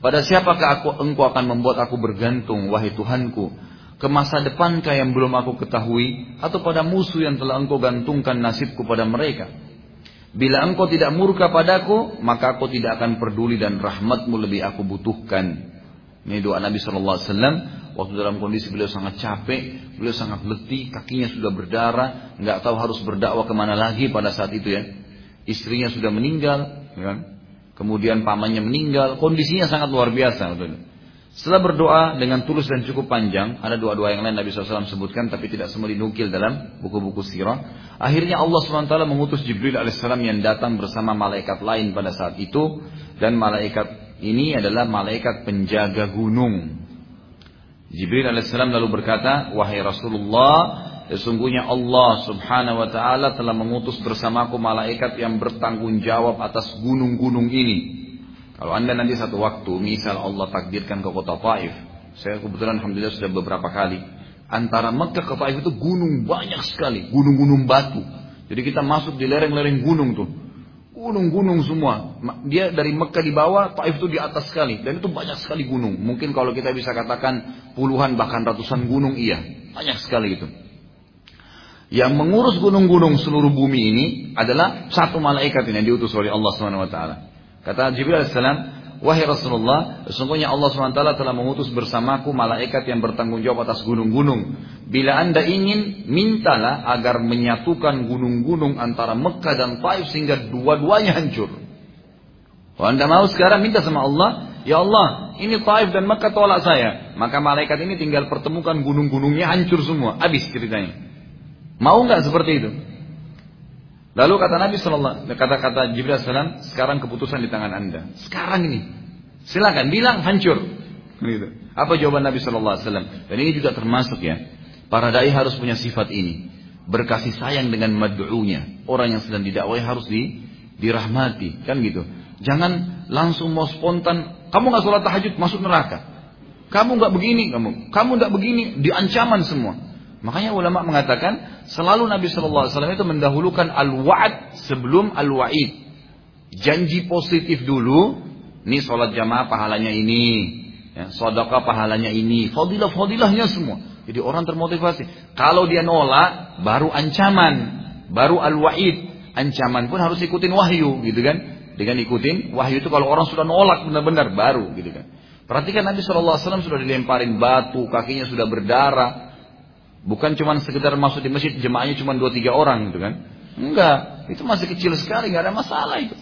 Pada siapakah aku, engkau akan membuat aku bergantung, wahai Tuhanku? ke masa depankah yang belum aku ketahui atau pada musuh yang telah engkau gantungkan nasibku pada mereka bila engkau tidak murka padaku maka aku tidak akan peduli dan rahmatmu lebih aku butuhkan. Ini doa Nabi Shallallahu Alaihi Wasallam. Waktu dalam kondisi beliau sangat capek beliau sangat letih kakinya sudah berdarah nggak tahu harus berdakwah ke mana lagi pada saat itu ya. Istrinya sudah meninggal ya kan? kemudian pamannya meninggal kondisinya sangat luar biasa setelah berdoa dengan tulus dan cukup panjang, ada doa-doa yang lain Nabi SAW sebutkan, tapi tidak semua dinukil dalam buku-buku sirah. Akhirnya Allah SWT mengutus Jibril AS yang datang bersama malaikat lain pada saat itu, dan malaikat ini adalah malaikat penjaga gunung. Jibril AS lalu berkata, Wahai Rasulullah, sesungguhnya Allah Subhanahu Wa Taala telah mengutus bersamaku malaikat yang bertanggung jawab atas gunung-gunung ini. Kalau anda nanti satu waktu, misal Allah takdirkan ke kota Taif, saya kebetulan Alhamdulillah sudah beberapa kali. Antara Mekah ke Taif itu gunung banyak sekali, gunung-gunung batu. Jadi kita masuk di lereng-lereng gunung tuh. Gunung-gunung semua. Dia dari Mekah di bawah, Taif itu di atas sekali. Dan itu banyak sekali gunung. Mungkin kalau kita bisa katakan puluhan bahkan ratusan gunung, iya. Banyak sekali itu. Yang mengurus gunung-gunung seluruh bumi ini adalah satu malaikat ini yang diutus oleh Allah SWT. Kata Jibril AS, Wahai Rasulullah, sesungguhnya Allah SWT telah mengutus bersamaku malaikat yang bertanggung jawab atas gunung-gunung. Bila anda ingin, mintalah agar menyatukan gunung-gunung antara Mekah dan Taif sehingga dua-duanya hancur. Kalau anda mau sekarang minta sama Allah, Ya Allah, ini Taif dan Mekah tolak saya. Maka malaikat ini tinggal pertemukan gunung-gunungnya hancur semua. Habis ceritanya. Mau nggak seperti itu? Lalu kata Nabi Sallallahu kata-kata Jibril Salam, sekarang keputusan di tangan anda. Sekarang ini, silakan bilang hancur. Gitu. Apa jawaban Nabi Sallallahu Alaihi Wasallam? Dan ini juga termasuk ya, para dai harus punya sifat ini. berkasih sayang dengan mad'unya. Orang yang sedang didakwai harus di, dirahmati, kan gitu. Jangan langsung mau spontan, kamu nggak sholat tahajud masuk neraka. Kamu nggak begini, kamu, kamu nggak begini, diancaman semua. Makanya ulama mengatakan selalu Nabi Shallallahu Alaihi Wasallam itu mendahulukan al-wa'ad sebelum al-wa'id. Janji positif dulu, nih sholat jamaah pahalanya ini, ya, sodaka pahalanya ini, fadilah fadilahnya semua. Jadi orang termotivasi. Kalau dia nolak, baru ancaman, baru al-wa'id. Ancaman pun harus ikutin wahyu, gitu kan? Dengan ikutin wahyu itu kalau orang sudah nolak benar-benar baru, gitu kan? Perhatikan Nabi SAW sudah dilemparin batu, kakinya sudah berdarah, Bukan cuma sekedar masuk di masjid jemaahnya cuma dua tiga orang gitu kan. Enggak, itu masih kecil sekali, nggak ada masalah itu.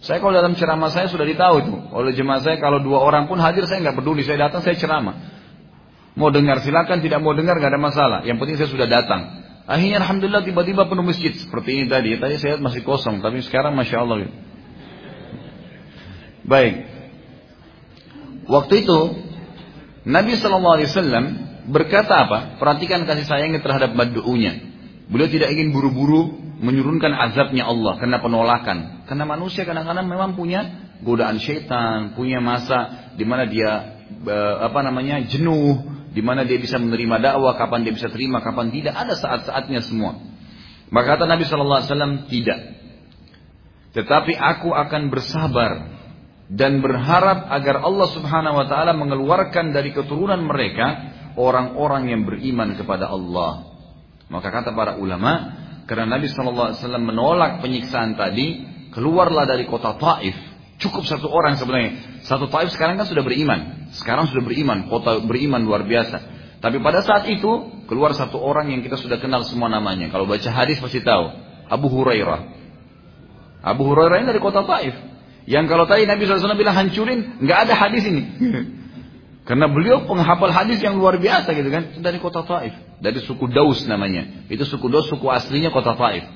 Saya kalau dalam ceramah saya sudah ditahu itu. Oleh jemaah saya kalau dua orang pun hadir saya nggak peduli, saya datang saya ceramah. Mau dengar silakan, tidak mau dengar nggak ada masalah. Yang penting saya sudah datang. Akhirnya alhamdulillah tiba-tiba penuh masjid seperti ini tadi. Tadi saya masih kosong, tapi sekarang masya Allah. Gitu. Baik. Waktu itu Nabi Shallallahu Alaihi Wasallam berkata apa? Perhatikan kasih sayangnya terhadap mad'unya. Beliau tidak ingin buru-buru menurunkan azabnya Allah karena penolakan. Karena manusia kadang-kadang memang punya godaan syaitan, punya masa di mana dia apa namanya jenuh, di mana dia bisa menerima dakwah, kapan dia bisa terima, kapan tidak. Ada saat-saatnya semua. Maka kata Nabi Shallallahu Alaihi Wasallam tidak. Tetapi aku akan bersabar dan berharap agar Allah Subhanahu Wa Taala mengeluarkan dari keturunan mereka orang-orang yang beriman kepada Allah. Maka kata para ulama, karena Nabi SAW menolak penyiksaan tadi, keluarlah dari kota Taif. Cukup satu orang sebenarnya. Satu Taif sekarang kan sudah beriman. Sekarang sudah beriman, kota beriman luar biasa. Tapi pada saat itu keluar satu orang yang kita sudah kenal semua namanya. Kalau baca hadis pasti tahu. Abu Hurairah. Abu Hurairah ini dari kota Taif. Yang kalau tadi Nabi SAW bilang hancurin, nggak ada hadis ini. Karena beliau penghafal hadis yang luar biasa gitu kan. Dari kota Taif. Dari suku Daus namanya. Itu suku Daus, suku aslinya kota Taif.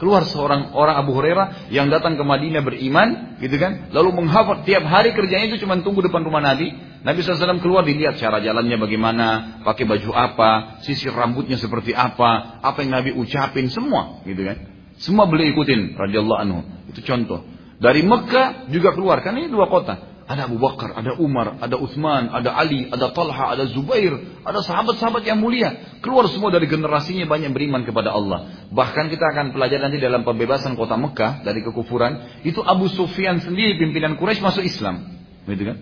Keluar seorang orang Abu Hurairah yang datang ke Madinah beriman, gitu kan? Lalu menghafal tiap hari kerjanya itu cuma tunggu depan rumah Nabi. Nabi SAW keluar dilihat cara jalannya bagaimana, pakai baju apa, sisir rambutnya seperti apa, apa yang Nabi ucapin semua, gitu kan? Semua beliau ikutin, radhiyallahu anhu. Itu contoh. Dari Mekah juga keluar, karena ini dua kota. Ada Abu Bakar, ada Umar, ada Uthman, ada Ali, ada Talha, ada Zubair, ada sahabat-sahabat yang mulia. Keluar semua dari generasinya banyak beriman kepada Allah. Bahkan kita akan pelajari nanti dalam pembebasan kota Mekah dari kekufuran. Itu Abu Sufyan sendiri pimpinan Quraisy masuk Islam. Gitu kan?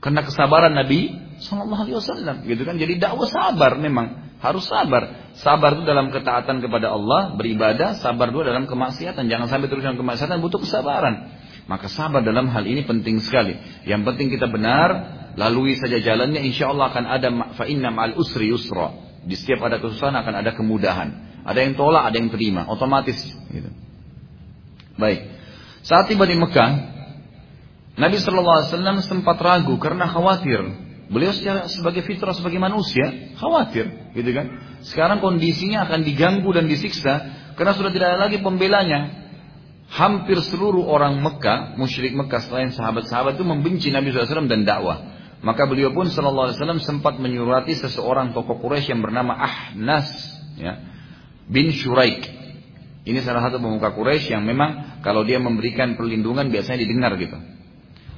Karena kesabaran Nabi Sallallahu Alaihi Wasallam. Gitu kan? Jadi dakwah sabar memang. Harus sabar. Sabar itu dalam ketaatan kepada Allah, beribadah. Sabar juga dalam kemaksiatan. Jangan sampai terus dalam kemaksiatan, butuh kesabaran. Maka sabar dalam hal ini penting sekali. Yang penting kita benar, lalui saja jalannya, insya Allah akan ada fa'inna ma'al usri yusra. Di setiap ada kesusahan akan ada kemudahan. Ada yang tolak, ada yang terima, otomatis. Gitu. Baik. Saat tiba di Mekah, Nabi Shallallahu Alaihi Wasallam sempat ragu karena khawatir. Beliau secara, sebagai fitrah sebagai manusia khawatir, gitu kan? Sekarang kondisinya akan diganggu dan disiksa karena sudah tidak ada lagi pembelanya hampir seluruh orang Mekah, musyrik Mekah selain sahabat-sahabat itu membenci Nabi SAW dan dakwah. Maka beliau pun Wasallam sempat menyurati seseorang tokoh Quraisy yang bernama Ahnas, ya, bin Shuraik. Ini salah satu pemuka Quraisy yang memang kalau dia memberikan perlindungan biasanya didengar gitu.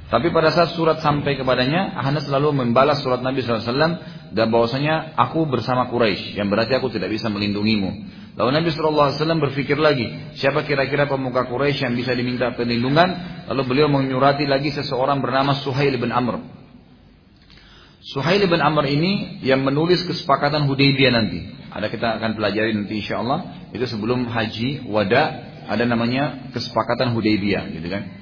Tapi pada saat surat sampai kepadanya, Ahnas selalu membalas surat Nabi SAW dan bahwasanya aku bersama Quraisy, yang berarti aku tidak bisa melindungimu. Lalu Nabi SAW berpikir lagi, siapa kira-kira pemuka Quraisy yang bisa diminta perlindungan? Lalu beliau menyurati lagi seseorang bernama Suhail bin Amr. Suhail bin Amr ini yang menulis kesepakatan Hudaybiyah nanti. Ada kita akan pelajari nanti insya Allah. Itu sebelum haji wada ada namanya kesepakatan Hudaybiyah, gitu kan?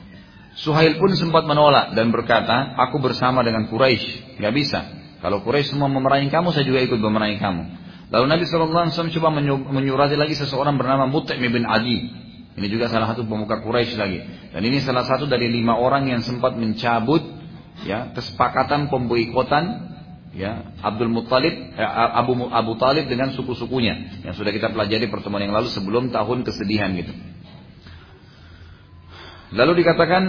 Suhail pun sempat menolak dan berkata, aku bersama dengan Quraisy, nggak bisa. Kalau Quraisy semua memerangi kamu, saya juga ikut memerangi kamu. Lalu Nabi SAW coba menyurati lagi seseorang bernama Mut'im bin Adi. Ini juga salah satu pemuka Quraisy lagi. Dan ini salah satu dari lima orang yang sempat mencabut ya kesepakatan pemboikotan ya Abdul Muttalib eh, Abu Abu Talib dengan suku-sukunya yang sudah kita pelajari pertemuan yang lalu sebelum tahun kesedihan gitu. Lalu dikatakan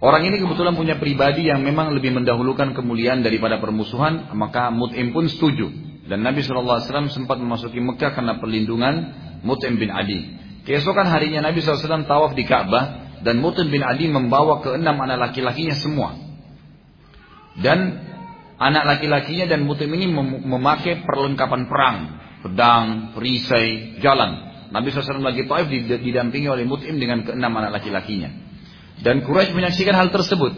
orang ini kebetulan punya pribadi yang memang lebih mendahulukan kemuliaan daripada permusuhan, maka Mut'im pun setuju. Dan Nabi SAW sempat memasuki Mekah karena perlindungan Mut'im bin Adi. Keesokan harinya Nabi SAW tawaf di Ka'bah dan Mut'im bin Adi membawa keenam anak laki-lakinya semua. Dan anak laki-lakinya dan Mut'im ini memakai perlengkapan perang. Pedang, perisai, jalan. Nabi SAW lagi taif didampingi oleh Mut'im dengan keenam anak laki-lakinya. Dan Quraisy menyaksikan hal tersebut.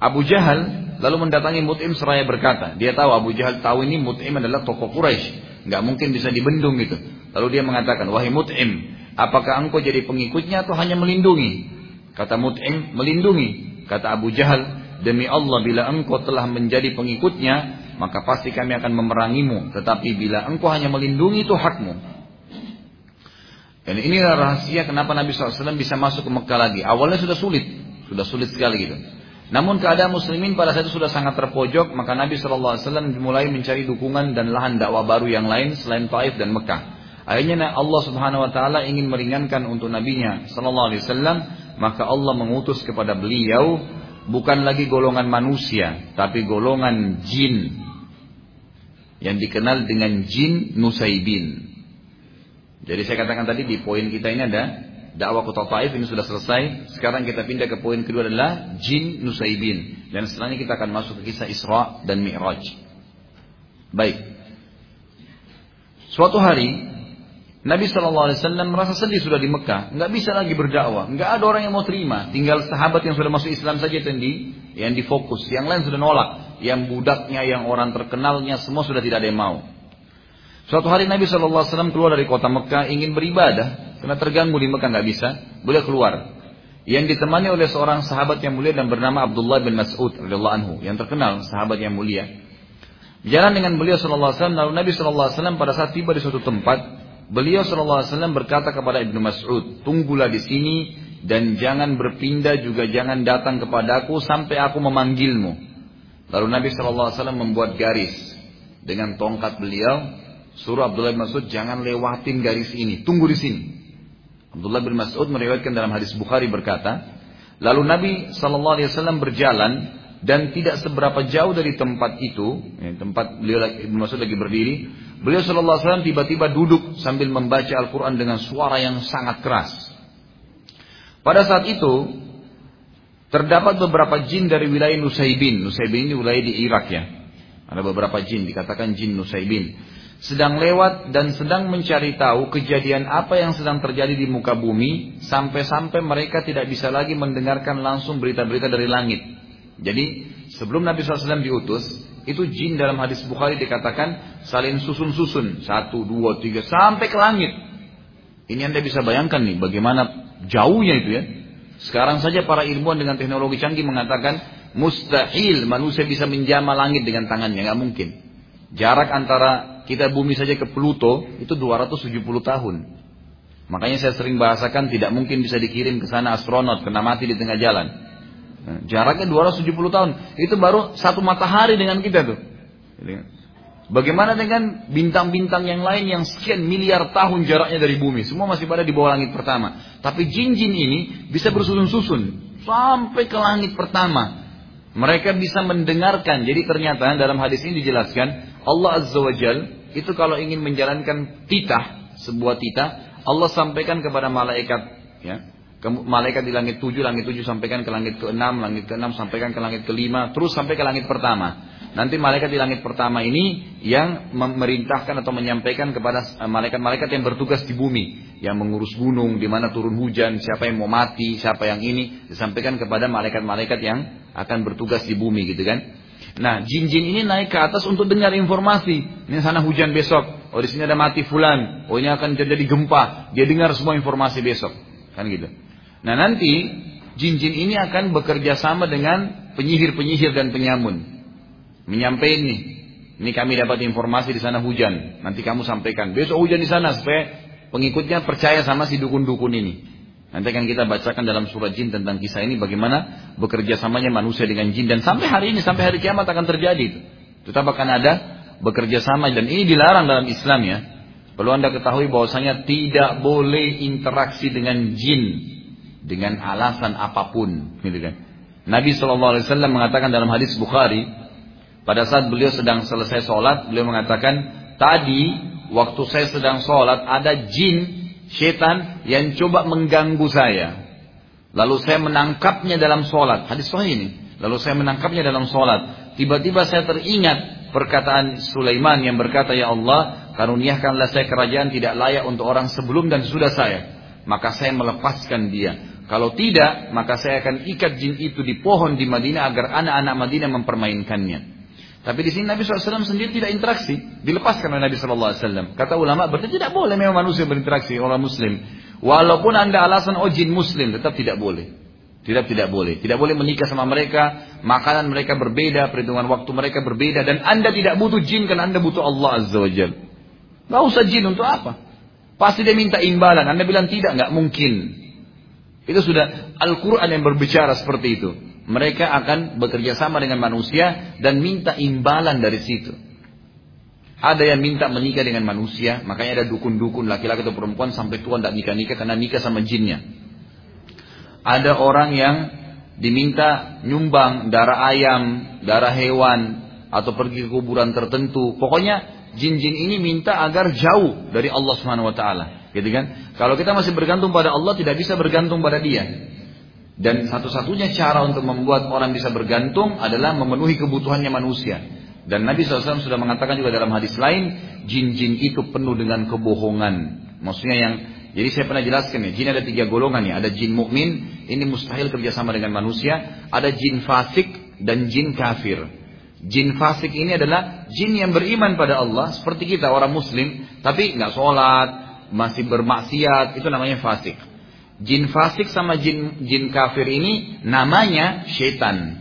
Abu Jahal lalu mendatangi Mut'im seraya berkata, dia tahu Abu Jahal tahu ini Mut'im adalah tokoh Quraisy, nggak mungkin bisa dibendung gitu. Lalu dia mengatakan, wahai Mut'im, apakah engkau jadi pengikutnya atau hanya melindungi? Kata Mut'im, melindungi. Kata Abu Jahal, demi Allah bila engkau telah menjadi pengikutnya, maka pasti kami akan memerangimu. Tetapi bila engkau hanya melindungi itu hakmu. Dan ini rahasia kenapa Nabi SAW bisa masuk ke Mekah lagi. Awalnya sudah sulit, sudah sulit sekali gitu. Namun keadaan muslimin pada saat itu sudah sangat terpojok, maka Nabi SAW mulai mencari dukungan dan lahan dakwah baru yang lain selain Taif dan Mekah. Akhirnya Allah Subhanahu wa taala ingin meringankan untuk nabinya sallallahu alaihi wasallam, maka Allah mengutus kepada beliau bukan lagi golongan manusia, tapi golongan jin yang dikenal dengan jin Nusaibin. Jadi saya katakan tadi di poin kita ini ada dakwah kota Taif ini sudah selesai. Sekarang kita pindah ke poin kedua adalah jin Nusaibin. Dan setelahnya kita akan masuk ke kisah Isra dan Mi'raj. Baik. Suatu hari Nabi Wasallam merasa sedih sudah di Mekah, nggak bisa lagi berdakwah, nggak ada orang yang mau terima, tinggal sahabat yang sudah masuk Islam saja yang di yang difokus, yang lain sudah nolak, yang budaknya, yang orang terkenalnya semua sudah tidak ada yang mau. Suatu hari Nabi Wasallam keluar dari kota Mekah ingin beribadah, karena terganggu di Mekah nggak bisa, boleh keluar. Yang ditemani oleh seorang sahabat yang mulia dan bernama Abdullah bin Mas'ud radhiyallahu anhu, yang terkenal sahabat yang mulia. Jalan dengan beliau wasallam, lalu Nabi wasallam pada saat tiba di suatu tempat, beliau wasallam berkata kepada Ibnu Mas'ud, "Tunggulah di sini dan jangan berpindah juga jangan datang kepadaku sampai aku memanggilmu." Lalu Nabi wasallam membuat garis dengan tongkat beliau, suruh Abdullah bin Mas'ud jangan lewatin garis ini, tunggu di sini. Abdullah bin Mas'ud meriwayatkan dalam hadis Bukhari berkata, lalu Nabi Shallallahu Alaihi Wasallam berjalan dan tidak seberapa jauh dari tempat itu, ya, tempat beliau Ibn Mas'ud lagi berdiri, beliau Shallallahu Alaihi Wasallam tiba-tiba duduk sambil membaca Al-Quran dengan suara yang sangat keras. Pada saat itu terdapat beberapa jin dari wilayah Nusaibin. Nusaibin ini wilayah di Irak ya. Ada beberapa jin dikatakan jin Nusaibin sedang lewat dan sedang mencari tahu kejadian apa yang sedang terjadi di muka bumi sampai-sampai mereka tidak bisa lagi mendengarkan langsung berita-berita dari langit. Jadi sebelum Nabi SAW diutus, itu jin dalam hadis Bukhari dikatakan saling susun-susun. Satu, dua, tiga, sampai ke langit. Ini anda bisa bayangkan nih bagaimana jauhnya itu ya. Sekarang saja para ilmuwan dengan teknologi canggih mengatakan mustahil manusia bisa menjamah langit dengan tangannya, nggak mungkin. Jarak antara kita bumi saja ke Pluto itu 270 tahun. Makanya saya sering bahasakan tidak mungkin bisa dikirim ke sana astronot kena mati di tengah jalan. Nah, jaraknya 270 tahun. Itu baru satu matahari dengan kita tuh. Bagaimana dengan bintang-bintang yang lain yang sekian miliar tahun jaraknya dari bumi. Semua masih pada di bawah langit pertama. Tapi jin-jin ini bisa bersusun-susun. Sampai ke langit pertama. Mereka bisa mendengarkan. Jadi ternyata dalam hadis ini dijelaskan. Allah Azza wa Jal itu kalau ingin menjalankan titah, sebuah titah, Allah sampaikan kepada malaikat, ya, malaikat di langit tujuh, langit tujuh sampaikan ke langit ke enam, langit ke enam sampaikan ke langit kelima, terus sampai ke langit pertama. Nanti malaikat di langit pertama ini yang memerintahkan atau menyampaikan kepada eh, malaikat-malaikat yang bertugas di bumi, yang mengurus gunung, di mana turun hujan, siapa yang mau mati, siapa yang ini, disampaikan kepada malaikat-malaikat yang akan bertugas di bumi gitu kan. Nah, jin-jin ini naik ke atas untuk dengar informasi. Ini sana hujan besok. Oh, di sini ada mati fulan. Oh, ini akan terjadi gempa. Dia dengar semua informasi besok. Kan gitu. Nah, nanti jin-jin ini akan bekerja sama dengan penyihir-penyihir dan penyamun. Menyampaikan nih. Ini kami dapat informasi di sana hujan. Nanti kamu sampaikan. Besok hujan di sana supaya pengikutnya percaya sama si dukun-dukun ini. Nanti akan kita bacakan dalam surat jin tentang kisah ini bagaimana bekerja samanya manusia dengan jin dan sampai hari ini sampai hari kiamat akan terjadi itu. Tetap akan ada bekerja sama dan ini dilarang dalam Islam ya. Perlu Anda ketahui bahwasanya tidak boleh interaksi dengan jin dengan alasan apa pun, gitu kan. Nabi SAW mengatakan dalam hadis Bukhari pada saat beliau sedang selesai sholat, beliau mengatakan, tadi waktu saya sedang sholat ada jin setan yang coba mengganggu saya. Lalu saya menangkapnya dalam sholat. Hadis sahih ini. Lalu saya menangkapnya dalam sholat. Tiba-tiba saya teringat perkataan Sulaiman yang berkata, Ya Allah, karuniakanlah saya kerajaan tidak layak untuk orang sebelum dan sudah saya. Maka saya melepaskan dia. Kalau tidak, maka saya akan ikat jin itu di pohon di Madinah agar anak-anak Madinah mempermainkannya. Tapi di sini Nabi SAW sendiri tidak interaksi, dilepaskan oleh Nabi SAW. Kata ulama berarti tidak boleh memang manusia berinteraksi orang Muslim. Walaupun anda alasan oh muslim tetap tidak boleh. Tidak tidak boleh. Tidak boleh menikah sama mereka. Makanan mereka berbeda. Perhitungan waktu mereka berbeda. Dan anda tidak butuh jin karena anda butuh Allah Azza wa Jal. Gak usah jin untuk apa? Pasti dia minta imbalan. Anda bilang tidak. Nggak mungkin. Itu sudah Al-Quran yang berbicara seperti itu. Mereka akan bekerja sama dengan manusia dan minta imbalan dari situ. Ada yang minta menikah dengan manusia, makanya ada dukun-dukun laki-laki atau perempuan sampai tua tidak nikah-nikah karena nikah sama jinnya. Ada orang yang diminta nyumbang darah ayam, darah hewan, atau pergi ke kuburan tertentu. Pokoknya jin-jin ini minta agar jauh dari Allah Subhanahu wa taala, gitu kan? Kalau kita masih bergantung pada Allah tidak bisa bergantung pada dia. Dan satu-satunya cara untuk membuat orang bisa bergantung adalah memenuhi kebutuhannya manusia. Dan Nabi SAW sudah mengatakan juga dalam hadis lain, jin-jin itu penuh dengan kebohongan. Maksudnya yang, jadi saya pernah jelaskan ya, jin ada tiga golongan ya. Ada jin mukmin, ini mustahil kerjasama dengan manusia. Ada jin fasik dan jin kafir. Jin fasik ini adalah jin yang beriman pada Allah, seperti kita orang muslim, tapi nggak sholat, masih bermaksiat, itu namanya fasik. Jin fasik sama jin jin kafir ini namanya syaitan.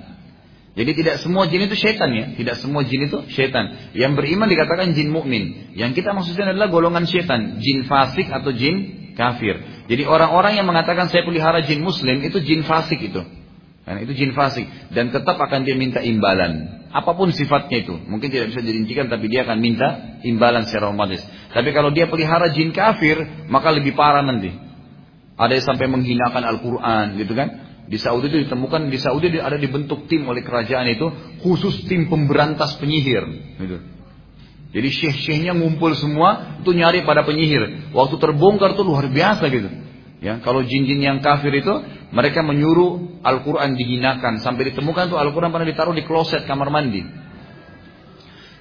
Jadi tidak semua jin itu setan ya, tidak semua jin itu setan. Yang beriman dikatakan jin mukmin. Yang kita maksudnya adalah golongan setan, jin fasik atau jin kafir. Jadi orang-orang yang mengatakan saya pelihara jin muslim itu jin fasik itu. Karena itu jin fasik dan tetap akan dia minta imbalan. Apa pun sifatnya itu, mungkin tidak bisa dirincikan tapi dia akan minta imbalan secara otomatis. Tapi kalau dia pelihara jin kafir, maka lebih parah nanti. Ada yang sampai menghinakan Al-Quran gitu kan. Di Saudi itu ditemukan di Saudi ada dibentuk tim oleh kerajaan itu khusus tim pemberantas penyihir. Gitu. Jadi syekh-syekhnya ngumpul semua itu nyari pada penyihir. Waktu terbongkar tuh luar biasa gitu. Ya, kalau jin-jin yang kafir itu mereka menyuruh Al-Quran dihinakan sampai ditemukan tuh Al-Quran pernah ditaruh di kloset kamar mandi.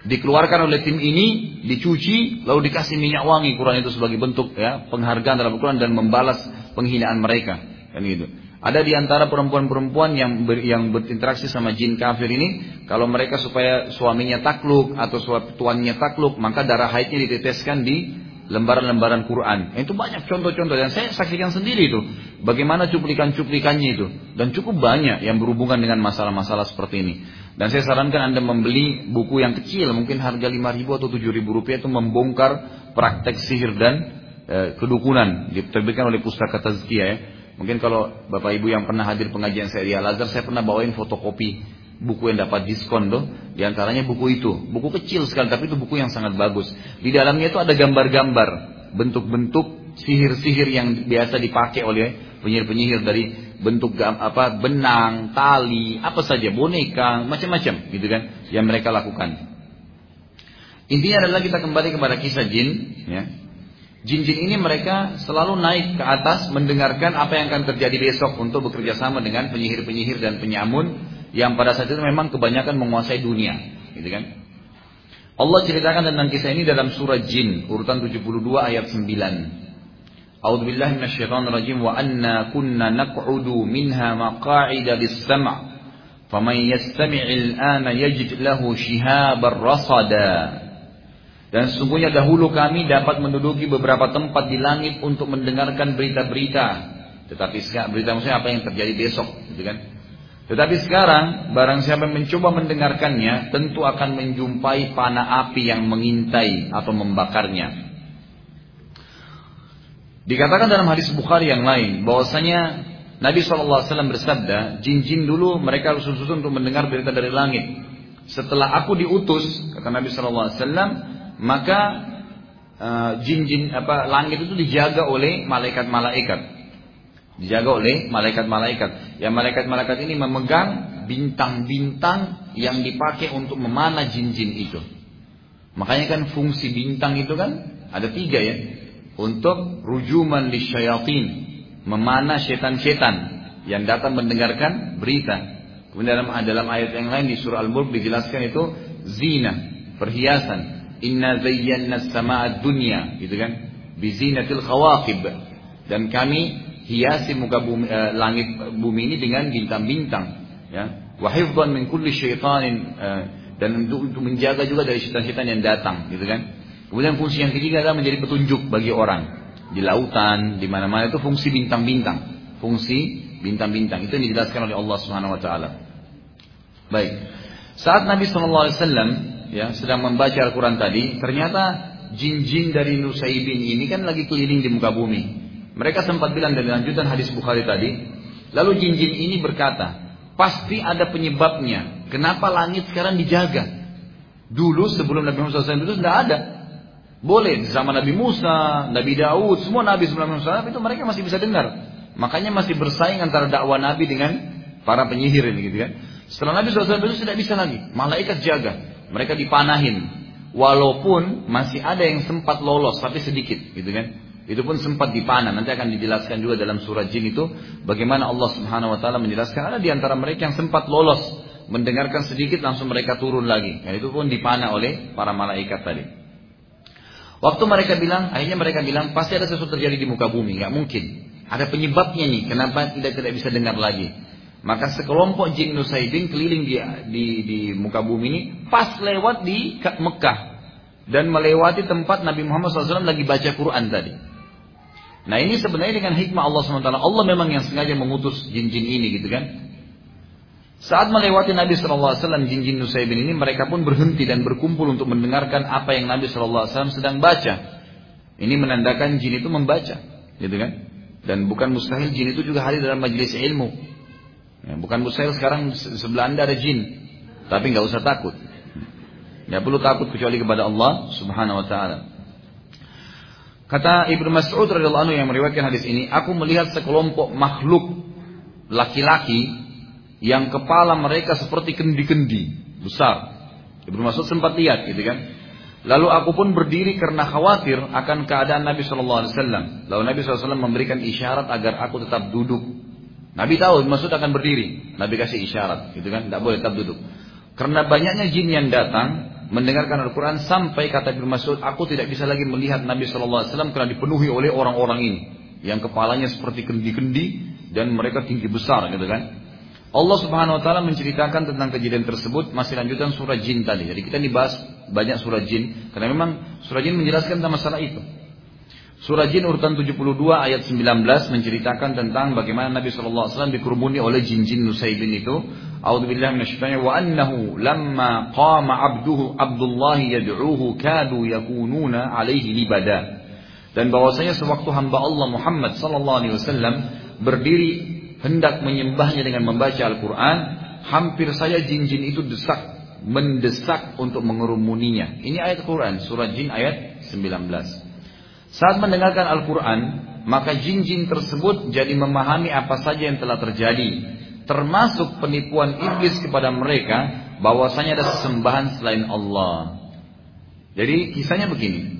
Dikeluarkan oleh tim ini, dicuci, lalu dikasih minyak wangi Quran itu sebagai bentuk ya penghargaan dalam Al-Quran dan membalas penghinaan mereka. Kan gitu. Ada di antara perempuan-perempuan yang ber, yang berinteraksi sama jin kafir ini, kalau mereka supaya suaminya takluk atau tuannya takluk, maka darah haidnya diteteskan di lembaran-lembaran Quran. Itu banyak contoh-contoh dan saya saksikan sendiri itu. Bagaimana cuplikan-cuplikannya itu. Dan cukup banyak yang berhubungan dengan masalah-masalah seperti ini. Dan saya sarankan Anda membeli buku yang kecil, mungkin harga 5 ribu atau 7 ribu rupiah itu membongkar praktek sihir dan e, kedukunan. Diterbitkan oleh Pustaka Tazkiyah ya. Mungkin kalau Bapak Ibu yang pernah hadir pengajian saya di Al-Azhar, saya pernah bawain fotokopi buku yang dapat diskon tuh. Di antaranya buku itu. Buku kecil sekali, tapi itu buku yang sangat bagus. Di dalamnya itu ada gambar-gambar. Bentuk-bentuk sihir-sihir yang biasa dipakai oleh penyihir-penyihir dari bentuk apa benang, tali, apa saja, boneka, macam-macam gitu kan yang mereka lakukan. Intinya adalah kita kembali kepada kisah jin, ya. Jin-jin ini mereka selalu naik ke atas mendengarkan apa yang akan terjadi besok untuk bekerja sama dengan penyihir-penyihir dan penyamun yang pada saat itu memang kebanyakan menguasai dunia, gitu kan? Allah ceritakan tentang kisah ini dalam surah Jin urutan 72 ayat 9. A'udzu billahi minasyaitonir rajim wa anna kunna naq'udu minha maq'ida lis-sam' faman yastami'il ana yajid lahu shihaban rasada dan sesungguhnya dahulu kami dapat menduduki beberapa tempat di langit untuk mendengarkan berita-berita. Tetapi sekarang berita maksudnya apa yang terjadi besok, gitu kan? Tetapi sekarang barang siapa yang mencoba mendengarkannya tentu akan menjumpai panah api yang mengintai atau membakarnya. Dikatakan dalam hadis Bukhari yang lain bahwasanya Nabi SAW bersabda, jin-jin dulu mereka harus susun untuk mendengar berita dari langit. Setelah aku diutus, kata Nabi SAW, maka uh, jin-jin apa langit itu dijaga oleh malaikat-malaikat. Dijaga oleh malaikat-malaikat. Yang malaikat-malaikat ini memegang bintang-bintang yang dipakai untuk memanah jin-jin itu. Makanya kan fungsi bintang itu kan ada tiga ya. Untuk rujuman di syayatin. Memanah setan-setan yang datang mendengarkan berita. Kemudian dalam, dalam ayat yang lain di surah Al-Mulk dijelaskan itu zina, perhiasan. Inna zayyana sama'ad dunya, gitu kan? Bizinatil khawaqib. Dan kami hiasi muka bumi, eh, langit bumi ini dengan bintang-bintang, ya. Wa hifdhan min kulli syaitanin eh, dan untuk, untuk menjaga juga dari syaitan-syaitan yang datang, gitu kan? Kemudian fungsi yang ketiga adalah menjadi petunjuk bagi orang di lautan, di mana-mana itu fungsi bintang-bintang. Fungsi bintang-bintang itu yang dijelaskan oleh Allah Subhanahu wa taala. Baik. Saat Nabi sallallahu alaihi wasallam ya sedang membaca Al-Qur'an tadi, ternyata jin-jin dari Nusaibin ini kan lagi keliling di muka bumi. Mereka sempat bilang dari lanjutan hadis Bukhari tadi, lalu jin-jin ini berkata, pasti ada penyebabnya. Kenapa langit sekarang dijaga? Dulu sebelum Nabi Muhammad SAW itu tidak ada. Boleh zaman Nabi Musa, Nabi Daud, semua Nabi sebelum Nabi itu mereka masih bisa dengar. Makanya masih bersaing antara dakwah Nabi dengan para penyihir ini gitu kan. Setelah Nabi SAW itu tidak bisa lagi. Malaikat jaga. Mereka dipanahin. Walaupun masih ada yang sempat lolos tapi sedikit gitu kan. Itu pun sempat dipanah. Nanti akan dijelaskan juga dalam surah jin itu bagaimana Allah Subhanahu wa taala menjelaskan ada di antara mereka yang sempat lolos mendengarkan sedikit langsung mereka turun lagi. Dan itu pun dipanah oleh para malaikat tadi. Waktu mereka bilang, akhirnya mereka bilang pasti ada sesuatu terjadi di muka bumi, nggak mungkin. Ada penyebabnya nih, kenapa tidak tidak bisa dengar lagi. Maka sekelompok jin Nusaibin keliling di, di, di muka bumi ini pas lewat di Mekah dan melewati tempat Nabi Muhammad SAW lagi baca Quran tadi. Nah ini sebenarnya dengan hikmah Allah SWT. Allah memang yang sengaja mengutus jin-jin ini gitu kan. Saat melewati Nabi SAW jin-jin Nusaibin ini mereka pun berhenti dan berkumpul untuk mendengarkan apa yang Nabi SAW sedang baca. Ini menandakan jin itu membaca, gitu kan? Dan bukan mustahil jin itu juga hadir dalam majelis ilmu. Ya, bukan mustahil sekarang sebelah anda ada jin. Tapi nggak usah takut. Nggak perlu takut kecuali kepada Allah subhanahu wa ta'ala. Kata Ibnu Mas'ud radhiyallahu anhu yang meriwayatkan hadis ini, aku melihat sekelompok makhluk laki-laki yang kepala mereka seperti kendi-kendi besar. Ibnu Mas'ud sempat lihat gitu kan. Lalu aku pun berdiri karena khawatir akan keadaan Nabi Shallallahu Alaihi Wasallam. Lalu Nabi SAW memberikan isyarat agar aku tetap duduk. Nabi tahu maksud akan berdiri. Nabi kasih isyarat, gitu kan? Tidak boleh tetap duduk. Karena banyaknya jin yang datang mendengarkan Al-Quran sampai kata Ibnu Mas'ud, aku tidak bisa lagi melihat Nabi Shallallahu Alaihi Wasallam karena dipenuhi oleh orang-orang ini yang kepalanya seperti kendi-kendi dan mereka tinggi besar, gitu kan? Allah Subhanahu wa taala menceritakan tentang kejadian tersebut masih lanjutan surah jin tadi. Jadi kita dibahas banyak surah jin karena memang surah jin menjelaskan tentang masalah itu. Surah jin urutan 72 ayat 19 menceritakan tentang bagaimana Nabi sallallahu alaihi wasallam dikerumuni oleh jin-jin Nusaibin itu. A'udzubillahi minasyaitonir wa annahu lamma qama 'abduhu Abdullah yad'uhu kadu yakununa alaihi libada. Dan bahwasanya sewaktu hamba Allah Muhammad sallallahu alaihi wasallam berdiri hendak menyembahnya dengan membaca Al-Quran, hampir saja jin-jin itu desak, mendesak untuk mengerumuninya. Ini ayat Quran, surah jin ayat 19. Saat mendengarkan Al-Quran, maka jin-jin tersebut jadi memahami apa saja yang telah terjadi. Termasuk penipuan iblis kepada mereka, bahwasanya ada sesembahan selain Allah. Jadi kisahnya begini.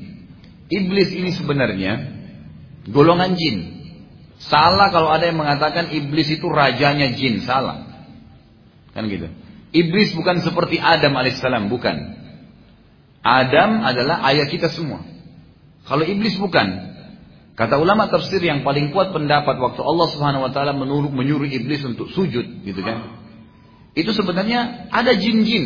Iblis ini sebenarnya golongan jin. Salah kalau ada yang mengatakan iblis itu rajanya jin, salah. Kan gitu. Iblis bukan seperti Adam alaihissalam, bukan. Adam adalah ayah kita semua. Kalau iblis bukan. Kata ulama tafsir yang paling kuat pendapat waktu Allah Subhanahu wa taala menyuruh, menyuruh iblis untuk sujud, gitu kan. Itu sebenarnya ada jin-jin.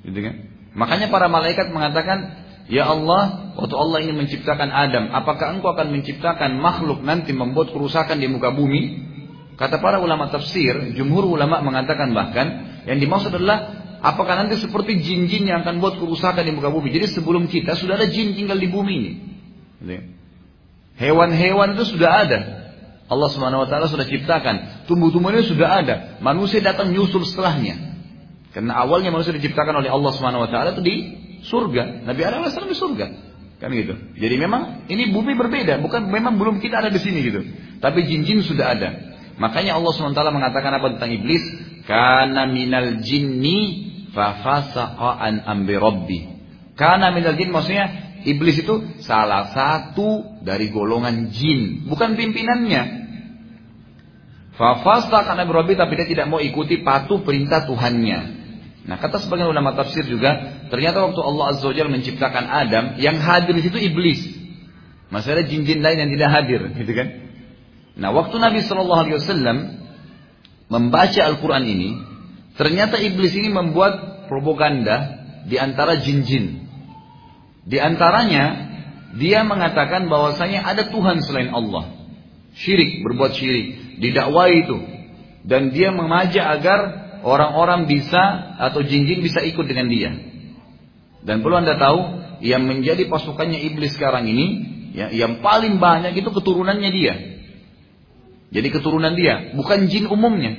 Gitu kan. Makanya para malaikat mengatakan Ya Allah, waktu Allah ingin menciptakan Adam, apakah engkau akan menciptakan makhluk nanti membuat kerusakan di muka bumi? Kata para ulama tafsir, jumhur ulama mengatakan bahkan, yang dimaksud adalah, apakah nanti seperti jin-jin yang akan buat kerusakan di muka bumi? Jadi sebelum kita sudah ada jin tinggal di bumi ini. Hewan-hewan itu sudah ada. Allah taala sudah ciptakan. Tumbuh-tumbuhannya sudah ada. Manusia datang nyusul setelahnya. Karena awalnya manusia diciptakan oleh Allah Subhanahu wa taala itu di surga. Nabi Adam AS di surga. Kan gitu. Jadi memang ini bumi berbeda, bukan memang belum kita ada di sini gitu. Tapi jin-jin sudah ada. Makanya Allah SWT mengatakan apa tentang iblis? Karena minal jinni fafasaqa an ambi rabbi. Karena minal jin maksudnya iblis itu salah satu dari golongan jin, bukan pimpinannya. Fafasta karena berobi tapi dia tidak mau ikuti patuh perintah Tuhannya. Nah kata sebagian ulama tafsir juga, ternyata waktu Allah Azza wa menciptakan Adam, yang hadir di situ iblis. Masih jin-jin lain yang tidak hadir, gitu kan? Nah waktu Nabi Wasallam membaca Al-Quran ini, ternyata iblis ini membuat propaganda di antara jin-jin. Di antaranya, dia mengatakan bahwasanya ada Tuhan selain Allah. Syirik, berbuat syirik didakwai itu dan dia mengajak agar orang-orang bisa atau jin-jin bisa ikut dengan dia. Dan perlu Anda tahu, yang menjadi pasukannya iblis sekarang ini, ya, yang paling banyak itu keturunannya dia. Jadi keturunan dia, bukan jin umumnya.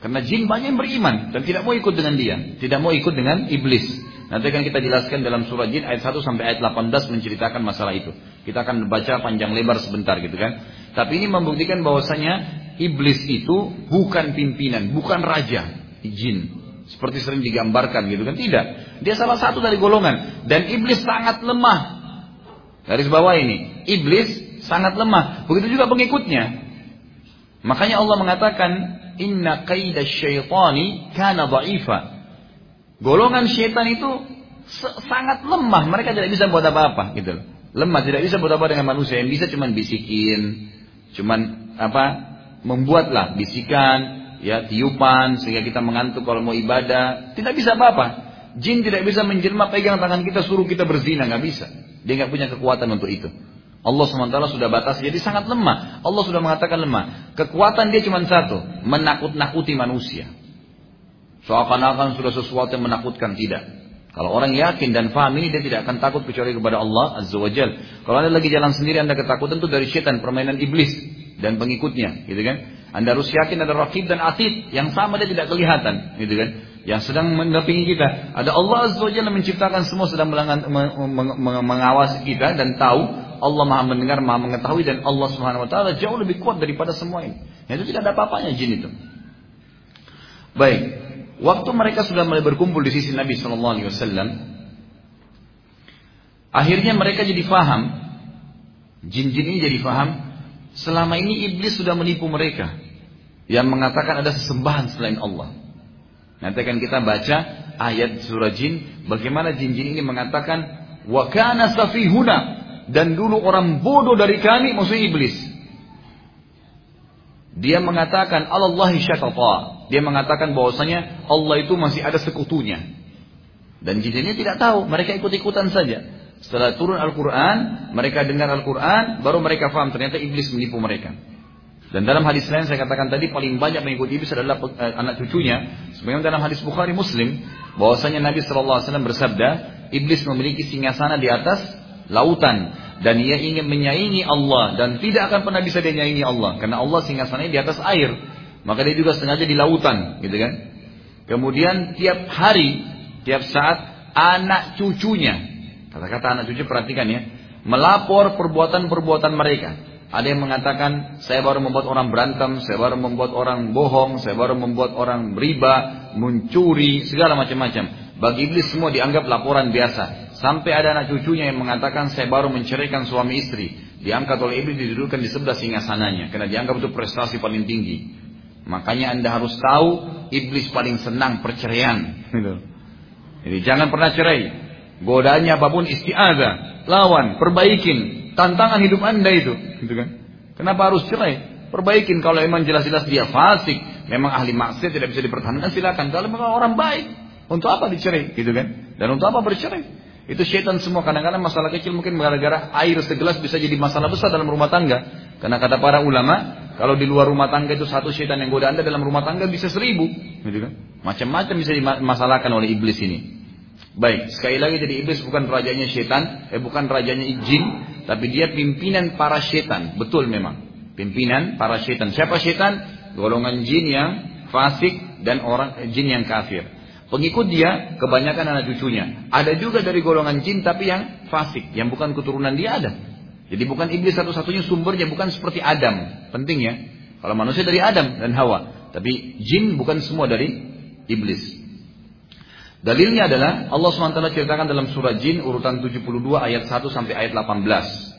Karena jin banyak yang beriman dan tidak mau ikut dengan dia, tidak mau ikut dengan iblis. Nanti akan kita jelaskan dalam surah jin ayat 1 sampai ayat 18 menceritakan masalah itu. Kita akan baca panjang lebar sebentar gitu kan. Tapi ini membuktikan bahwasanya iblis itu bukan pimpinan, bukan raja, jin. Seperti sering digambarkan gitu kan. Tidak. Dia salah satu dari golongan. Dan iblis sangat lemah. Garis bawah ini. Iblis sangat lemah. Begitu juga pengikutnya. Makanya Allah mengatakan, Inna kaidah syaitani kana dha'ifa. Golongan syaitan itu sangat lemah. Mereka tidak bisa buat apa-apa gitu Lemah, tidak bisa buat apa dengan manusia. Yang bisa cuma bisikin, cuman apa membuatlah bisikan ya tiupan sehingga kita mengantuk kalau mau ibadah. Tidak bisa apa-apa. Jin tidak bisa menjelma pegang tangan kita suruh kita berzina nggak bisa. Dia nggak punya kekuatan untuk itu. Allah SWT sudah batas jadi sangat lemah. Allah sudah mengatakan lemah. Kekuatan dia cuma satu menakut-nakuti manusia. Seakan-akan sudah sesuatu yang menakutkan tidak. Kalau orang yakin dan paham ini dia tidak akan takut kecuali kepada Allah Azza wa Jal. Kalau anda lagi jalan sendiri anda ketakutan itu dari setan, permainan iblis dan pengikutnya, gitu kan? Anda harus yakin ada rakib dan atid yang sama dia tidak kelihatan, gitu kan? Yang sedang mendampingi kita. Ada Allah Azza wa Jalla menciptakan semua sedang mengawasi kita dan tahu Allah Maha mendengar, Maha mengetahui dan Allah Subhanahu wa taala jauh lebih kuat daripada semua ini. Itu tidak ada apa-apanya jin itu. Baik, Waktu mereka sudah mulai berkumpul di sisi Nabi Shallallahu Alaihi Wasallam, akhirnya mereka jadi faham, jin-jin ini jadi faham, selama ini iblis sudah menipu mereka, yang mengatakan ada sesembahan selain Allah. Nanti akan kita baca ayat surah jin, bagaimana jin-jin ini mengatakan, wa kana safihuna, dan dulu orang bodoh dari kami, maksudnya iblis. Dia mengatakan Allah syatata. Dia mengatakan bahwasanya Allah itu masih ada sekutunya. Dan jin ini tidak tahu, mereka ikut-ikutan saja. Setelah turun Al-Quran, mereka dengar Al-Quran, baru mereka faham ternyata iblis menipu mereka. Dan dalam hadis lain saya katakan tadi paling banyak mengikuti iblis adalah eh, anak cucunya. Sebenarnya dalam hadis Bukhari Muslim, bahwasanya Nabi SAW bersabda, iblis memiliki singgasana di atas lautan dan ia ingin menyaingi Allah dan tidak akan pernah bisa dia nyaingi Allah karena Allah singgasananya di atas air. Maka dia juga sengaja di lautan, gitu kan? Kemudian tiap hari, tiap saat anak cucunya, kata-kata anak cucu perhatikan ya, melapor perbuatan-perbuatan mereka. Ada yang mengatakan saya baru membuat orang berantem, saya baru membuat orang bohong, saya baru membuat orang beriba, mencuri, segala macam-macam. Bagi iblis semua dianggap laporan biasa. Sampai ada anak cucunya yang mengatakan saya baru menceraikan suami istri. Diangkat oleh iblis didudukkan di sebelah singgasananya. Karena dianggap itu prestasi paling tinggi. Makanya anda harus tahu iblis paling senang perceraian. Jadi jangan pernah cerai. Godanya apa pun istiada, lawan, perbaikin. Tantangan hidup anda itu. Gitu kan? Kenapa harus cerai? Perbaikin kalau memang jelas-jelas dia fasik, memang ahli maksiat tidak bisa dipertahankan silakan. Kalau memang orang baik, untuk apa dicerai? Gitu kan? Dan untuk apa bercerai? Itu syaitan semua. Kadang-kadang masalah kecil mungkin gara-gara air segelas bisa jadi masalah besar dalam rumah tangga. Karena kata para ulama, kalau di luar rumah tangga itu satu syaitan yang goda anda dalam rumah tangga bisa seribu. Gitu kan? Macam-macam bisa dimasalahkan oleh iblis ini. Baik, sekali lagi jadi iblis bukan rajanya syaitan, eh bukan rajanya jin, tapi dia pimpinan para syaitan. Betul memang. Pimpinan para syaitan. Siapa syaitan? Golongan jin yang fasik dan orang jin yang kafir. Pengikut dia kebanyakan anak cucunya. Ada juga dari golongan jin tapi yang fasik, yang bukan keturunan dia ada. Jadi bukan iblis satu-satunya sumbernya, bukan seperti Adam. Penting ya. Kalau manusia dari Adam dan Hawa. Tapi jin bukan semua dari iblis. Dalilnya adalah Allah SWT ceritakan dalam surah Jin urutan 72 ayat 1 sampai ayat 18.